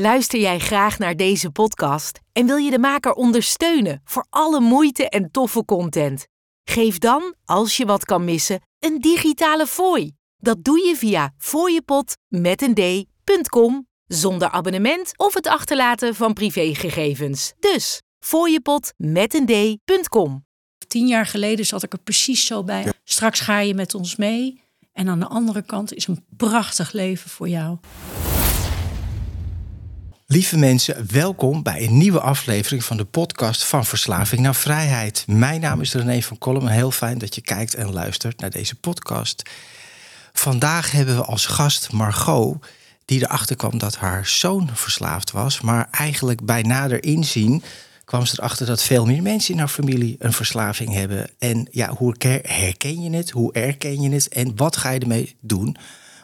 Luister jij graag naar deze podcast en wil je de maker ondersteunen voor alle moeite en toffe content? Geef dan, als je wat kan missen, een digitale fooi. Dat doe je via fooiepot met een d.com zonder abonnement of het achterlaten van privégegevens. Dus fooiepot met een d.com. Tien jaar geleden zat ik er precies zo bij. Straks ga je met ons mee. En aan de andere kant is een prachtig leven voor jou. Lieve mensen, welkom bij een nieuwe aflevering van de podcast van Verslaving naar Vrijheid. Mijn naam is René van Kolm heel fijn dat je kijkt en luistert naar deze podcast. Vandaag hebben we als gast Margot, die erachter kwam dat haar zoon verslaafd was, maar eigenlijk bij nader inzien kwam ze erachter dat veel meer mensen in haar familie een verslaving hebben. En ja, hoe herken je het? Hoe erken je het? En wat ga je ermee doen?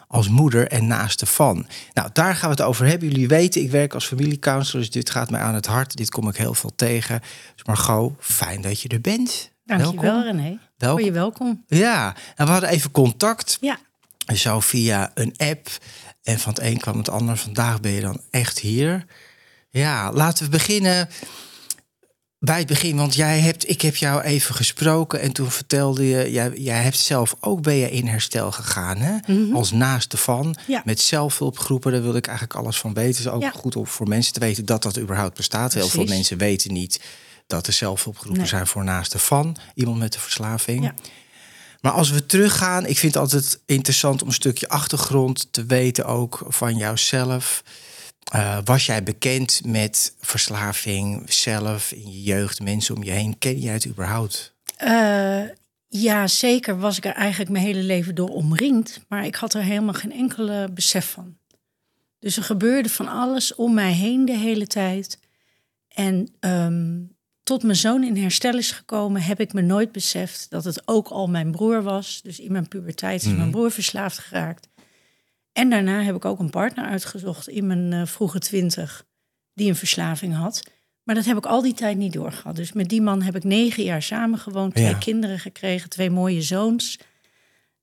Als moeder en naaste van. Nou, daar gaan we het over hebben. Jullie weten, ik werk als familiecounselor, dus dit gaat mij aan het hart. Dit kom ik heel veel tegen. Dus Margot, fijn dat je er bent. Dankjewel welkom. René. Welkom. je welkom. Ja, en we hadden even contact. Ja. Zo via een app. En van het een kwam het ander. Vandaag ben je dan echt hier. Ja, laten we beginnen bij het begin, want jij hebt, ik heb jou even gesproken en toen vertelde je, jij, jij hebt zelf ook ben je in herstel gegaan, hè? Mhm. Als naaste van, met zelfhulpgroepen, daar wil ik eigenlijk alles van weten. Het is ook goed om voor mensen te weten dat dat überhaupt bestaat. Heel veel mensen weten niet dat er zelfhulpgroepen zijn voor naaste van, iemand met een verslaving. Ja. Maar als we teruggaan, ik vind het altijd interessant om een stukje achtergrond te weten ook van jouzelf. Uh, was jij bekend met verslaving zelf in je jeugd, mensen om je heen? Ken jij het überhaupt? Uh, ja, zeker was ik er eigenlijk mijn hele leven door omringd, maar ik had er helemaal geen enkele besef van. Dus er gebeurde van alles om mij heen de hele tijd. En um, tot mijn zoon in herstel is gekomen, heb ik me nooit beseft dat het ook al mijn broer was. Dus in mijn puberteit is mijn mhm. broer verslaafd geraakt. En daarna heb ik ook een partner uitgezocht in mijn uh, vroege twintig, die een verslaving had. Maar dat heb ik al die tijd niet doorgehad. Dus met die man heb ik negen jaar samengewoond, twee kinderen gekregen, twee mooie zoons.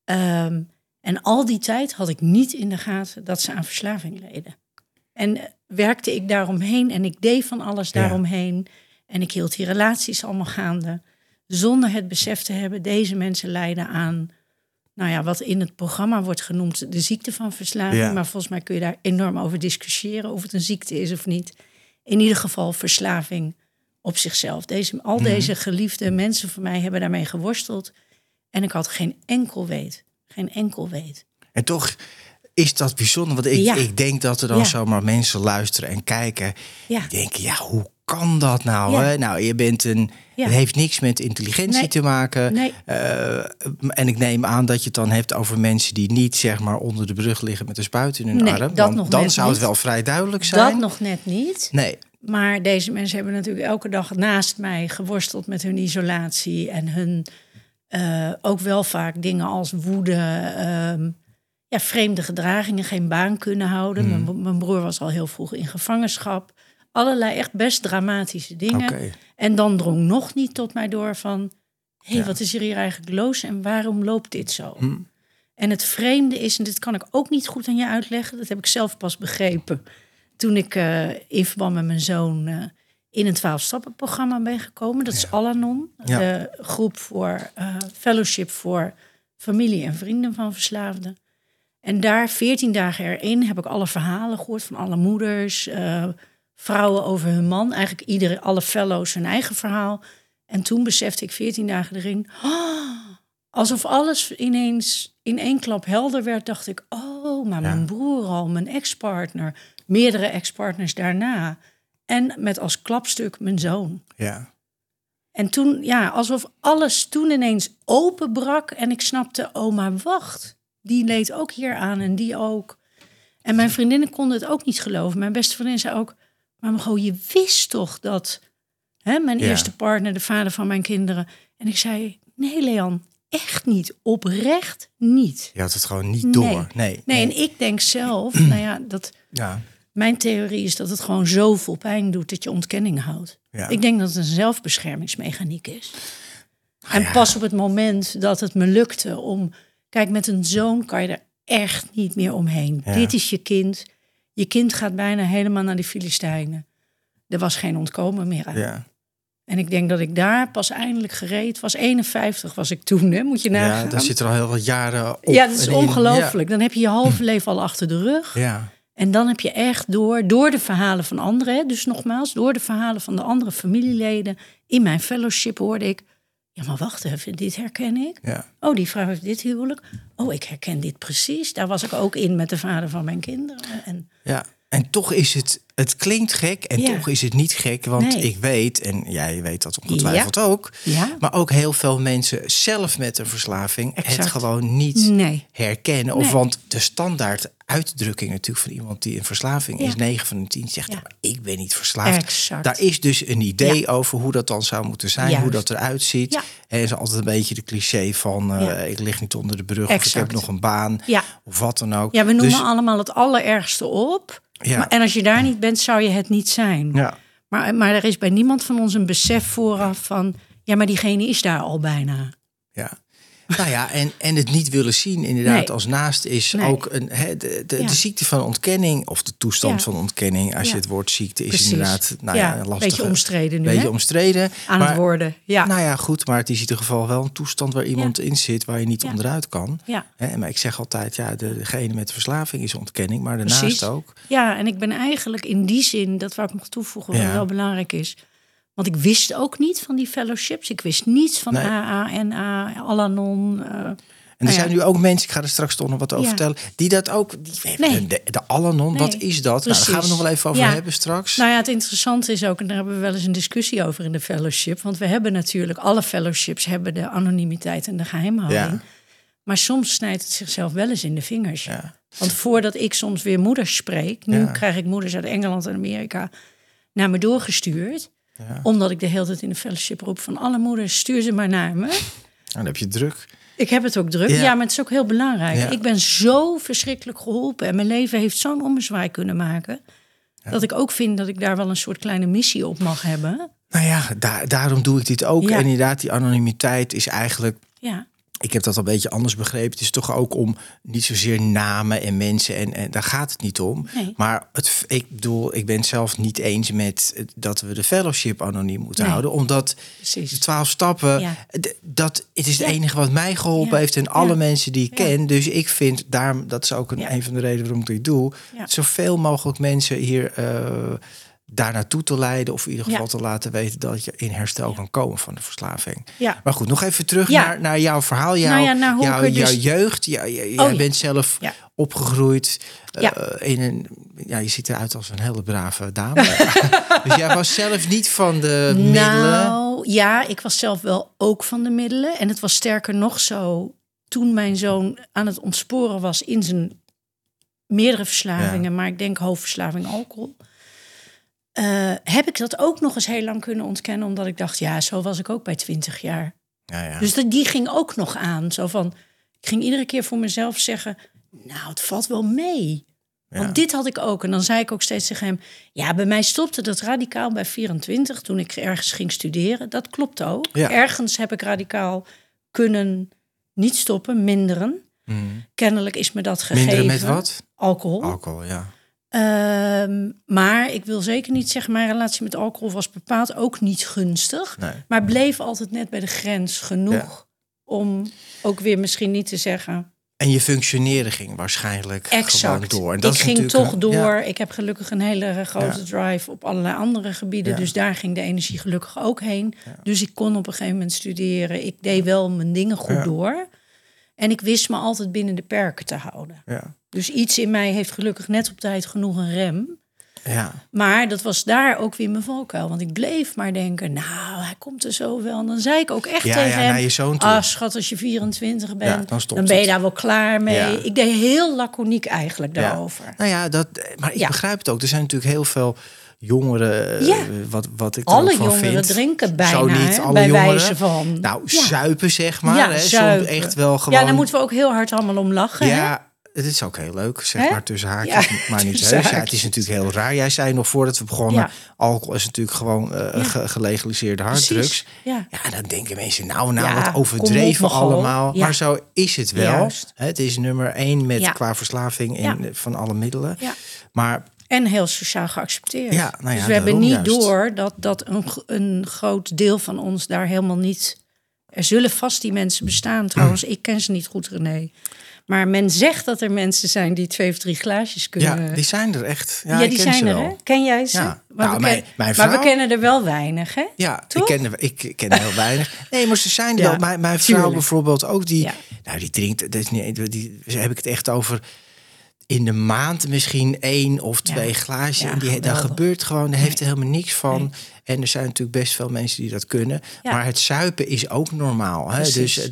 Ehm, en al die tijd had ik niet in de gaten dat ze aan verslaving leden. En eh, werkte ik daaromheen en ik deed van alles daaromheen. En ik hield die relaties allemaal gaande. Zonder het besef te hebben, deze mensen lijden aan nou ja, wat in het programma wordt genoemd de ziekte van verslaving. Maar volgens mij kun je daar enorm over discussiëren of het een ziekte is of niet. In ieder geval verslaving op zichzelf. Deze, al mhm. deze geliefde mensen van mij hebben daarmee geworsteld. En ik had geen enkel weet. Geen enkel weet. En toch is dat bijzonder. Want ik, ik denk dat er dan zomaar mensen luisteren en kijken. Die denken, ja, hoe kan dat nou? Hè? Nou, je bent een. Het heeft niks met intelligentie te maken. Nee. Uh, en ik neem aan dat je het dan hebt over mensen die niet zeg maar onder de brug liggen met een spuit in hun nee, arm. Dat dan zou het wel vrij duidelijk zijn. Dat nog net niet. Nee. Maar deze mensen hebben natuurlijk elke dag naast mij geworsteld met hun isolatie en hun uh, ook wel vaak dingen als woede, uh, ja, vreemde gedragingen, geen baan kunnen houden. Hmm. Mijn, mijn broer was al heel vroeg in gevangenschap allerlei echt best dramatische dingen. En dan drong nog niet tot mij door van... hé, hey, wat is er hier eigenlijk los en waarom loopt dit zo? Hm. En het vreemde is, en dit kan ik ook niet goed aan je uitleggen... dat heb ik zelf pas begrepen toen ik uh, in verband met mijn zoon... Uh, in een twaalf-stappen-programma ben gekomen. Dat is Alanon, de groep voor uh, fellowship voor familie en vrienden van verslaafden. En daar, veertien dagen erin, heb ik alle verhalen gehoord van alle moeders, vrouwen over hun man. Eigenlijk iedere, alle fellows hun eigen verhaal. En toen besefte ik veertien dagen erin... Oh, alsof alles ineens in één klap helder werd, dacht ik... oh, maar mijn broer al, mijn ex-partner... meerdere ex-partners daarna... en met als klapstuk mijn zoon. Ja. En toen, ja, alsof alles toen ineens openbrak... en ik snapte, oh, maar wacht... die leed ook hier aan en die ook... En mijn vriendinnen konden het ook niet geloven. Mijn beste vriendin zei ook: maar gewoon, je wist toch dat hè, mijn eerste partner, de vader van mijn kinderen. En ik zei, nee Leon, echt niet. Oprecht niet. Je had het gewoon niet door. Nee, nee, en ik denk zelf, nou ja, dat... Ja. Mijn theorie is dat het gewoon zoveel pijn doet dat je ontkenning houdt. Ja. Ik denk dat het een zelfbeschermingsmechaniek is. Ah, en pas op het moment dat het me lukte om... Kijk, met een zoon kan je er echt niet meer omheen. Dit is je kind Je kind gaat bijna helemaal naar de Filistijnen. Er was geen ontkomen meer aan. Ja. En ik denk dat ik daar pas eindelijk gereed was. 51 was ik toen, hè? moet je nagaan. ja, daar zit er al heel wat jaren op. Ja, dat is ongelooflijk. Dan heb je je halve leven al achter de rug. Ja. ja. En dan heb je echt door, door de verhalen van anderen, hè, dus nogmaals, door de verhalen van de andere familieleden. In mijn fellowship hoorde ik, ja maar wacht even, dit herken ik. ja. Oh, die vrouw heeft dit huwelijk. Oh, ik herken dit precies. Daar was ik ook in met de vader van mijn kinderen. En Ja, en toch is het, het klinkt gek en Ja. toch is het niet gek. Want Nee. ik weet, en jij weet dat ongetwijfeld ook, ja, maar ook heel veel mensen zelf met een verslaving het gewoon niet nee. herkennen. Of Nee. want de standaard uitdrukking natuurlijk van iemand die een verslaving is, 9 van de 10 zegt, maar ik ben niet verslaafd. Exact. Daar is dus een idee over hoe dat dan zou moeten zijn, hoe dat eruit ziet. Ja. En is altijd een beetje de cliché van eh, ik lig niet onder de brug of ik heb nog een baan Ja. of wat dan ook. ja, we noemen Dus- allemaal het allerergste op. Ja. Maar, en als je daar niet bent, zou je het niet zijn. ja. Maar, maar er is bij niemand van ons een besef vooraf van... ja, maar diegene is daar al bijna. Ja. Nou ja, en, en het niet willen zien inderdaad Nee. als naast is Nee. ook een, de, de, Ja. de ziekte van ontkenning of de toestand Ja. van ontkenning. Als Ja. je het woord ziekte is Precies. inderdaad nou ja, Ja, een beetje omstreden nu, beetje hè? omstreden. Aan maar, het worden. Ja. Nou ja, goed, maar het is in ieder geval wel een toestand waar iemand in zit waar je niet onderuit kan. ja. Maar ik zeg altijd, ja, de, degene met de verslaving is ontkenning, maar daarnaast Precies. ook. Ja, en ik ben eigenlijk in die zin, dat wou ik nog toevoegen, wel belangrijk is. Want ik wist ook niet van die fellowships. Ik wist niets van Nee. AA, NA, Alanon. eh, En er Nou ja. zijn nu ook mensen, ik ga er straks toch nog wat over Ja. vertellen, die dat ook, die Nee. de, de Alanon, Nee. wat is dat? Nou, daar gaan we nog wel even over Ja. hebben straks. Nou ja, het interessante is ook, en daar hebben we wel eens een discussie over in de fellowship. Want we hebben natuurlijk, alle fellowships hebben de anonimiteit en de geheimhouding. Maar soms snijdt het zichzelf wel eens in de vingers. Want voordat ik soms weer moeders spreek, nu krijg ik moeders uit Engeland en Amerika naar me doorgestuurd. Ja. Omdat ik de hele tijd in de fellowship roep van alle moeders, stuur ze maar naar me. Dan heb je druk. Ik heb het ook druk. Ja. Ja, maar het is ook heel belangrijk. Ja. Ik ben zo verschrikkelijk geholpen. En mijn leven heeft zo'n ommezwaai kunnen maken. Dat ik ook vind dat ik daar wel een soort kleine missie op mag hebben. Nou ja, daar, daarom doe ik dit ook. En inderdaad, die anonimiteit is eigenlijk. Ja, Ik heb dat een beetje anders begrepen. Het is toch ook om niet zozeer namen en mensen. En, en daar gaat het niet om. Nee. Maar het, ik bedoel, ik ben zelf niet eens met dat we de fellowship anoniem moeten Nee. houden. Omdat de twaalf stappen, Ja. dat, het is het Ja. enige wat mij geholpen Ja. heeft. En alle mensen die ik ken. Dus ik vind, daarom, dat is ook een, een van de redenen waarom ik dit doe. Zoveel mogelijk mensen hier eh, daar naartoe te leiden. Of in ieder geval Ja. te laten weten dat je in herstel kan komen van de verslaving. Ja. Maar goed, nog even terug Ja. naar, naar jouw verhaal. Jouw, Nou ja, naar hoe jouw, er dus- jouw jeugd. Ja, ja, jij Oh ja. bent zelf Ja. opgegroeid eh, Ja. in een... Ja, je ziet eruit als een hele brave dame. dus jij was zelf niet van de middelen. Nou, ja, ik was zelf wel ook van de middelen. En het was sterker nog zo, toen mijn zoon aan het ontsporen was in zijn meerdere verslavingen, maar ik denk hoofdverslaving alcohol. Eh, heb ik dat ook nog eens heel lang kunnen ontkennen, omdat ik dacht, ja, zo was ik ook bij 20 jaar. Ja, ja. Dus dat- die ging ook nog aan. Zo van, ik ging iedere keer voor mezelf zeggen, nou, het valt wel mee. Want dit had ik ook. En dan zei ik ook steeds tegen hem... ja, bij mij stopte dat radicaal bij 24... toen ik ergens ging studeren. Dat klopt ook. Ergens heb ik radicaal kunnen niet stoppen, minderen. Mm. Kennelijk is me dat gegeven. Minderen met wat? Alcohol. Alcohol, ja. Ehm, maar ik wil zeker niet zeggen... mijn relatie met alcohol was bepaald ook niet gunstig. Nee. Maar bleef altijd net bij de grens genoeg... om ook weer misschien niet te zeggen... En je functioneren ging waarschijnlijk gewoon Exact. door. En ik is ging toch een- door. ja. Ik heb gelukkig een hele grote drive op allerlei andere gebieden. Dus daar ging de energie gelukkig ook heen. Dus ik kon op een gegeven moment studeren. Ik deed wel mijn dingen goed door. En ik wist me altijd binnen de perken te houden. Ja. Dus iets in mij heeft gelukkig net op tijd genoeg een rem. Ja. Maar dat was daar ook weer mijn valkuil. Want ik bleef maar denken, nou, hij komt er zo wel. En dan zei ik ook echt Ja, tegen ja, hem... Ah, schat, als je 24 bent, dan ben je het. daar wel klaar mee. Ik deed heel laconiek eigenlijk Ja. daarover. Nou ja, dat, maar ik begrijp het ook. Er zijn natuurlijk heel veel jongeren, eh, Ja. wat, wat ik Alle jongeren vind. drinken bijna, Zo niet, alle bij jongeren. wijze van. Nou, Ja. zuipen zeg maar. Ja, hè. Zuipen. echt wel gewoon... Ja, daar moeten we ook heel hard allemaal om lachen. hè? Ja, het is ook heel leuk, zeg Hè? maar tussen haakjes, Ja, maar niet heus. Ja, het is natuurlijk heel raar. Jij zei nog voordat we begonnen, alcohol is natuurlijk gewoon ge- gelegaliseerde harddrugs. Ja. Dan denken mensen, nou, nou, wat overdreven allemaal. Maar zo is het wel. Juist. Het is nummer één met qua verslaving in, van alle middelen. Ja. Maar En heel sociaal geaccepteerd. Ja, nou ja, dus we hebben niet juist. door dat, dat een, een groot deel van ons daar helemaal niet. Er zullen vast die mensen bestaan trouwens. Ik ken ze niet goed, René. Maar men zegt dat er mensen zijn die twee of drie glaasjes kunnen. ja, die zijn er echt. Ja, die zijn er, hè? Ken jij ze? Ja. Maar, Nou, we mijn- maar we kennen er wel weinig, hè? Ja, ik ken, er- ik, ken er heel weinig. Nee, maar ze zijn er Ja, wel. Mijn, mijn vrouw tuurlijk. bijvoorbeeld ook, die, Ja. nou, die drinkt, dat is niet, die, heb ik het echt over in de maand misschien één of Ja. twee glaasjes. Ja, en die, geweldig. gebeurt gewoon, daar heeft er helemaal niks van. Nee. En er zijn natuurlijk best veel mensen die dat kunnen. Ja. Maar het zuipen is ook normaal. Hè? Dus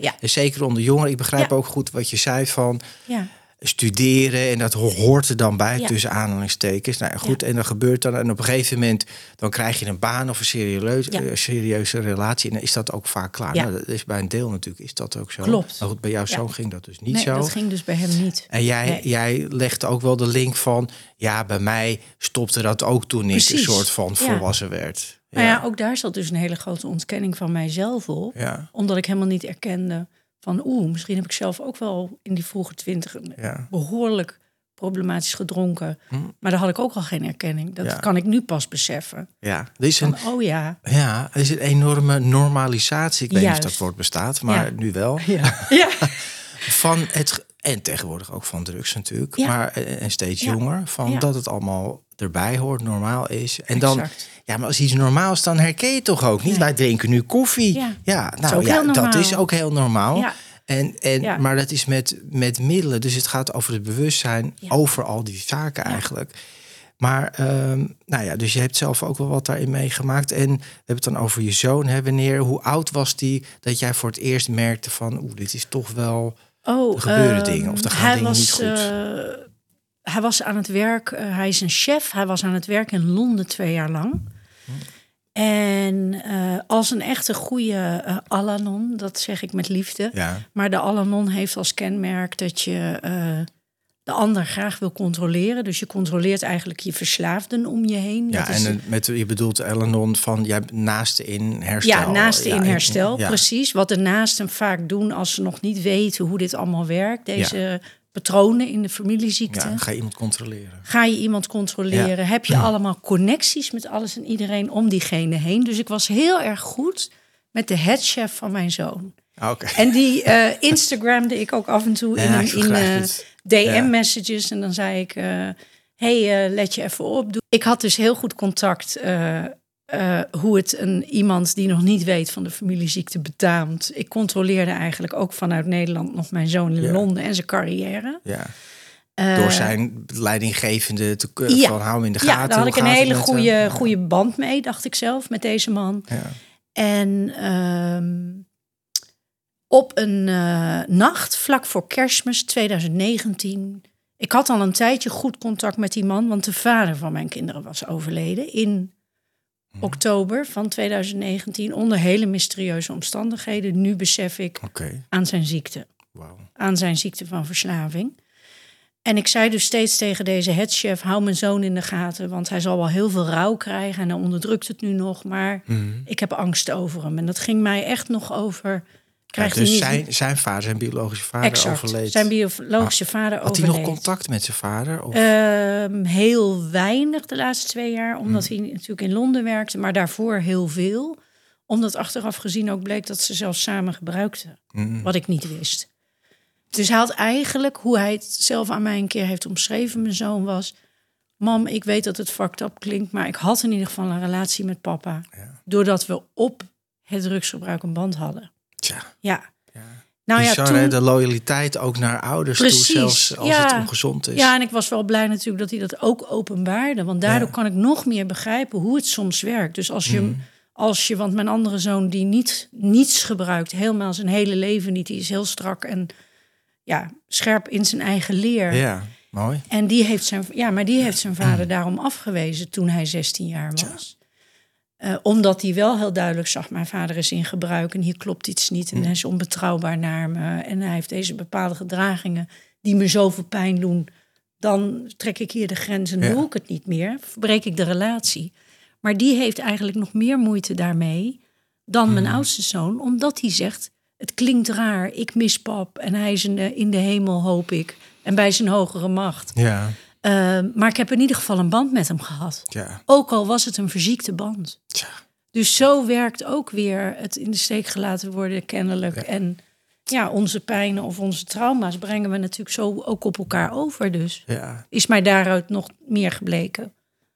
Ja. zeker onder jongeren. Ik begrijp ook goed wat je zei van Ja. Studeren en dat ho- hoort er dan bij Ja. tussen aanhalingstekens. Nou ja, goed, en dan gebeurt dan en op een gegeven moment dan krijg je een baan of een serieus, Ja. eh, serieuze relatie en dan is dat ook vaak klaar. Ja. Nou, dat is bij een deel natuurlijk is dat ook zo. Klopt. Maar goed, bij jouw Ja. zoon ging dat dus niet Nee, zo. dat ging dus bij hem niet. En jij, Nee. jij legde ook wel de link van, ja, bij mij stopte dat ook toen ik een soort van Ja. volwassen werd. Nou ja, ook daar zat dus een hele grote ontkenning van mijzelf op. ja, Omdat ik helemaal niet erkende van... oeh, misschien heb ik zelf ook wel in die vroege twintig... ja. behoorlijk problematisch gedronken. Hm. Maar daar had ik ook al geen erkenning. Dat Ja. kan ik nu pas beseffen. ja. Er is een, Van, oh ja. ja, er is een enorme normalisatie. Ik weet niet of dat woord bestaat, maar Ja. nu wel. Ja. ja. van het en tegenwoordig ook van drugs natuurlijk, maar eh, en steeds jonger van dat het allemaal erbij hoort, normaal is. En dan ja, maar als iets normaal is, dan herken je toch ook niet. Nee. Wij drinken nu koffie. Ja. Nou ja, dat normaal. is ook heel normaal. Ja. En, en, Ja. Maar dat is met, met middelen. Dus het gaat over het bewustzijn Ja. over al die zaken eigenlijk. Maar ehm, nou ja, dus je hebt zelf ook wel wat daarin meegemaakt. En we hebben het dan over je zoon. Hè? Wanneer, hoe oud was die dat jij voor het eerst merkte van... oeh, dit is toch wel... Oh, Er gebeuren ehm, dingen of er gaan hij dingen was, niet goed. eh, hij was aan het werk, eh, hij is een chef. Hij was aan het werk in Londen twee jaar lang. En eh, als een echte goede eh Alanon, dat zeg ik met liefde. Ja, Maar de Alanon heeft als kenmerk dat je de ander graag wil controleren. Dus je controleert eigenlijk je verslaafden om je heen. ja Dat en met, je bedoelt Elenon van jij bent naaste in herstel. ja, naasten Ja, in herstel, ja. precies. Wat de naasten vaak doen als ze nog niet weten hoe dit allemaal werkt. Deze patronen in de familieziekte. Ja, ga je iemand controleren. Ga je iemand controleren? Heb je allemaal connecties met alles en iedereen om diegene heen? Dus ik was heel erg goed met de headchef van mijn zoon. Ah, Oké. En die eh Instagramde ik ook af en toe in, een- in eh. DM-messages. En dan zei ik, eh, hey, let je even op. Ik had dus heel goed contact eh, hoe het een, iemand die nog niet weet van de familieziekte betaamt. Ik controleerde eigenlijk ook vanuit Nederland nog mijn zoon in Ja. Londen en zijn carrière. Ja. Eh, Door zijn leidinggevende te kunnen ja. van hou hem in de Ja, gaten. daar had ik een hele hem? goede, Ja. goede band mee, dacht ik zelf, met deze man. Ja. En ehm, op een eh, nacht, vlak voor kerstmis 2019... Ik had al een tijdje goed contact met die man... want de vader van mijn kinderen was overleden in. Oktober van 2019... onder hele mysterieuze omstandigheden. Nu besef ik aan zijn ziekte aan zijn ziekte van verslaving. En ik zei dus steeds tegen deze headchef: hou mijn zoon in de gaten, want hij zal wel heel veel rouw krijgen en hij onderdrukt het nu nog, maar Mhm. ik heb angst over hem. En dat ging mij echt nog over. Ja, dus hij niet zijn, zijn vader, zijn biologische vader exact overleed. zijn biologische vader Had hij overleed. nog contact met zijn vader? Of? Ehm, heel weinig de laatste twee jaar, Hmm. omdat hij natuurlijk in Londen werkte, maar daarvoor heel veel. Omdat achteraf gezien ook bleek dat ze zelfs samen gebruikten. Mhm. Wat ik niet wist. Dus hij had eigenlijk, hoe hij het zelf aan mij een keer heeft omschreven, mijn zoon was... Mam, ik weet dat het fucked up klinkt, maar ik had in ieder geval een relatie met papa. Doordat we op het drugsgebruik een band hadden. Tja, Ja. Nou ja, toen... hè? de loyaliteit ook naar ouders Precies, toe, zelfs als ja. het ongezond is. Ja, en ik was wel blij natuurlijk dat hij dat ook openbaarde. Want daardoor Ja. kan ik nog meer begrijpen hoe het soms werkt. Dus als je, Mhm. als je want mijn andere zoon die niet, niets gebruikt, helemaal zijn hele leven niet, die is heel strak en ja, scherp in zijn eigen leer. Ja, mooi. En die heeft zijn, ja, maar die heeft zijn vader daarom afgewezen toen hij 16 jaar was. Eh, omdat hij wel heel duidelijk zag, mijn vader is in gebruik en hier klopt iets niet. En hij is onbetrouwbaar naar me. En hij heeft deze bepaalde gedragingen die me zoveel pijn doen, dan trek ik hier de grens en Ja. doe ik het niet meer. Verbreek ik de relatie. Maar die heeft eigenlijk nog meer moeite daarmee dan mijn Hmm. oudste zoon, omdat hij zegt: Het klinkt raar, ik mis pap en hij is in de, in de hemel, hoop ik, en bij zijn hogere macht. Ja, Uh, maar ik heb in ieder geval een band met hem gehad. ja. Ook al was het een verziekte band. Tja. Dus zo werkt ook weer het in de steek gelaten worden, kennelijk. Ja. En ja, onze pijnen of onze trauma's brengen we natuurlijk zo ook op elkaar over. Dus ja. is mij daaruit nog meer gebleken.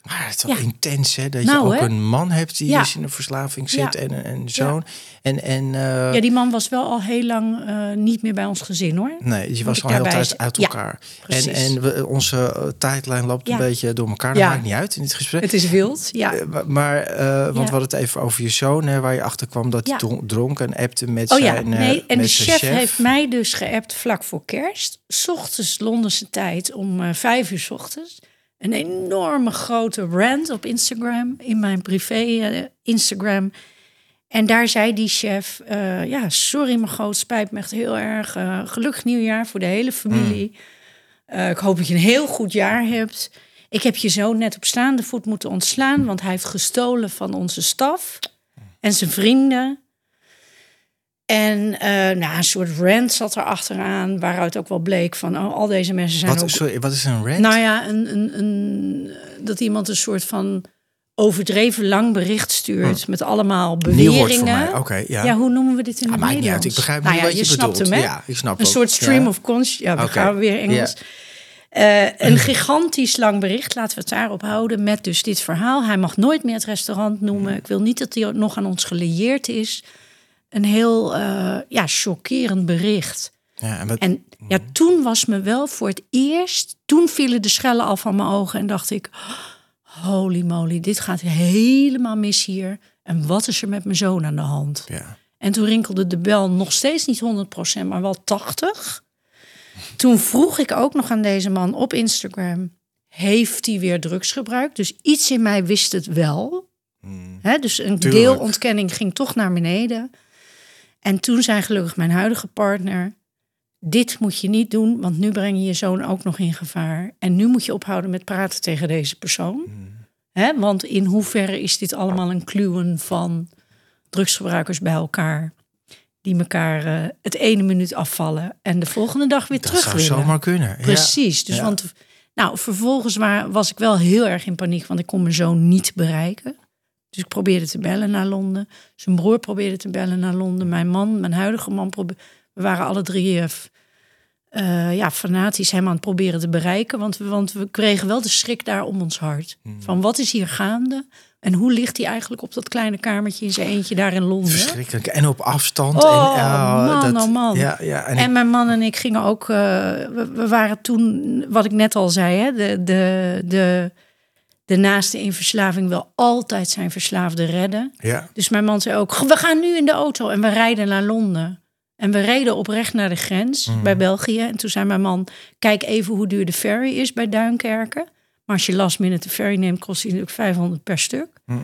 Maar het is toch Ja. intens, hè? Dat Nou, je ook hè? een man hebt die Ja. dus in een verslaving zit Ja. en een en zoon. En, en eh, Ja, die man was wel al heel lang eh, niet meer bij ons gezin hoor. nee, Moet was al heel tijd uit Ja, elkaar. en en we, onze eh, tijdlijn loopt Ja. een beetje door elkaar. Dat Ja. maakt niet uit in dit gesprek. Het is wild, ja. Maar- want we hadden het even over je zoon, hè, waar je achter kwam dat hij Ja. dron- dronk en appte met Oh ja, zijn. eh, nee, en de chef, heeft mij dus geappt vlak voor kerst. 's ochtends Londense tijd om vijf uur 's ochtends. Een enorme grote rant op Instagram, in mijn privé eh, Instagram. En daar zei die chef, eh, ja, sorry mijn groot, spijt me echt heel erg. Eh, gelukkig nieuwjaar voor de hele familie. Eh, ik hoop dat je een heel goed jaar hebt. Ik heb je zo net op staande voet moeten ontslaan, want hij heeft gestolen van onze staf en zijn vrienden. En eh, nou, een soort rant zat er achteraan, waaruit ook wel bleek van oh, al deze mensen zijn Wat, ook sorry, wat is een rant? nou ja, een, een, een, dat iemand een soort van overdreven lang bericht stuurt met allemaal Nieuw woord voor beweringen. ja. Ja. hoe noemen we dit in Ah, het niet Nederlands? uit. Ik begrijp nou nu ja, wat je, snapt bedoelt. hem? Ja, ik snap Een ook. soort stream Ja. of consciousness. Ja, we gaan weer Engels. Eh, een gigantisch lang bericht, laten we het daarop houden, met dus dit verhaal. Hij mag nooit meer het restaurant noemen. Ik wil niet dat hij nog aan ons gelieerd is. Een heel eh, ja, chockerend bericht. Ja, en wat, En ja, toen was me wel voor het eerst, toen vielen de schellen al van mijn ogen en dacht ik, holy moly, dit gaat helemaal mis hier. En wat is er met mijn zoon aan de hand? ja. En toen rinkelde de bel nog steeds niet 100%, maar wel 80. Toen vroeg ik ook nog aan deze man op Instagram: heeft hij weer drugs gebruikt? Dus iets in mij wist het wel. Hè, dus een Tuurlijk. deelontkenning ging toch naar beneden. En toen zei gelukkig mijn huidige partner: dit moet je niet doen, want nu breng je je zoon ook nog in gevaar. En nu moet je ophouden met praten tegen deze persoon. Hè, want in hoeverre is dit allemaal een kluwen van drugsgebruikers bij elkaar? Die elkaar eh, het ene minuut afvallen en de volgende dag weer Dat terug zou willen. zomaar kunnen. Ja. Precies. Dus Ja. want nou, vervolgens wa- was ik wel heel erg in paniek, want ik kon mijn zoon niet bereiken. Dus ik probeerde te bellen naar Londen. Zijn broer probeerde te bellen naar Londen. Mijn man, mijn huidige man, probe- we waren alle drie eh, ja, fanatisch hem aan het proberen te bereiken. Want we, want we kregen wel de schrik daar om ons hart. Hmm. Van wat is hier gaande? En hoe ligt hij eigenlijk op dat kleine kamertje in zijn eentje daar in Londen? Verschrikkelijk. En op afstand. Oh, en, man, dat, oh, man. Ja, ja, en, En, ik- mijn man en ik gingen ook. eh, we, we waren toen, wat ik net al zei, hè, de, de, de, de naaste in verslaving wil altijd zijn verslaafde redden. ja. Dus mijn man zei ook: We gaan nu in de auto en we rijden naar Londen. En we reden oprecht naar de grens Mhm. bij België. En toen zei mijn man: Kijk even hoe duur de ferry is bij Duinkerken. Maar als je last minute de ferry neemt, kost die natuurlijk 500 per stuk. Mhm.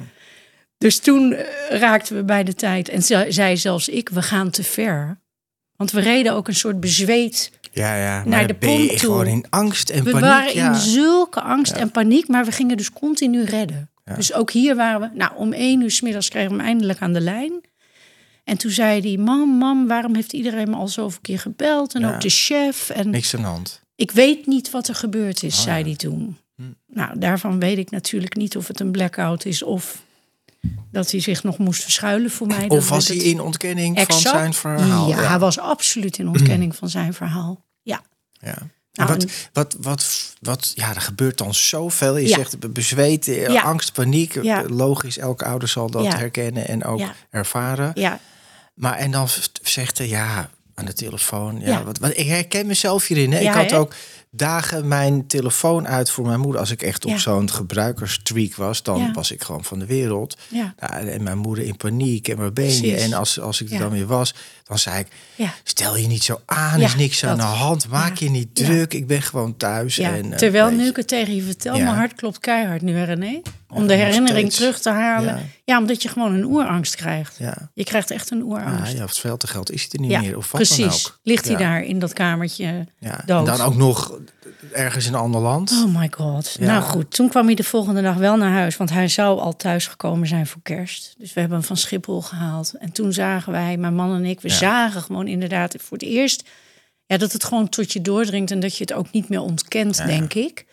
Dus toen eh, raakten we bij de tijd. En ze- zei zelfs ik: We gaan te ver. Want we reden ook een soort bezweet Ja, ja. Maar Naar de pont toe. gewoon in angst en we paniek. waren ja. in zulke angst en paniek, maar we gingen dus continu redden. Dus ook hier waren we, nou om één uur 's middags kregen we hem eindelijk aan de lijn. En toen zei hij, mam, mam, waarom heeft iedereen me al zoveel keer gebeld? En ook de chef. En Niks aan de hand. ik weet niet wat er gebeurd is, Oh, zei hij toen. Hm. Nou, daarvan weet ik natuurlijk niet of het een blackout is of dat hij zich nog moest verschuilen voor mij. Of was hij het- in ontkenning van zijn verhaal? Ja, hij was absoluut in ontkenning van zijn verhaal. Ja. Ja. Nou, wat, wat, wat, wat, ja, er gebeurt dan zoveel. Je Ja. zegt be- bezweet, eh, Ja. angst, paniek. Ja. Logisch, elke ouder zal dat Ja. herkennen en ook Ja. ervaren. Ja, Maar en dan zegt hij, ja, aan de telefoon. Ja, Ja. Wat, wat, ik herken mezelf hierin. Hè. Ja, ik had hè? ook dagen mijn telefoon uit voor mijn moeder. Als ik echt op Ja. zo'n gebruikerstreak was, dan Ja. was ik gewoon van de wereld. Ja. Nou, en mijn moeder in paniek en waar ben je? En als, als ik er Ja. dan weer was, dan zei ik... Ja. Stel je niet zo aan, Ja, is niks aan de hand. Maak Ja. je niet Ja. druk, ik ben gewoon thuis. Ja, en, eh, terwijl nu ik het tegen je vertel, Ja. mijn hart klopt keihard nu, René. Om Ja, de herinnering terug te halen. Ja. Ja. omdat je gewoon een oerangst krijgt. Ja, Je krijgt echt een ja, oerangst. ja, of veel te geld is het er niet Ja, meer. Of wat dan precies. ook. Ligt hij Ja. daar in dat kamertje Ja. En dan ook nog ergens in een ander land. Oh my god. Ja. Nou goed, toen kwam hij de volgende dag wel naar huis. Want hij zou al thuis gekomen zijn voor kerst. Dus we hebben hem van Schiphol gehaald. En toen zagen wij, mijn man en ik, we Ja. zagen gewoon inderdaad voor het eerst... Ja, dat het gewoon tot je doordringt en dat je het ook niet meer ontkent, Ja. denk ik.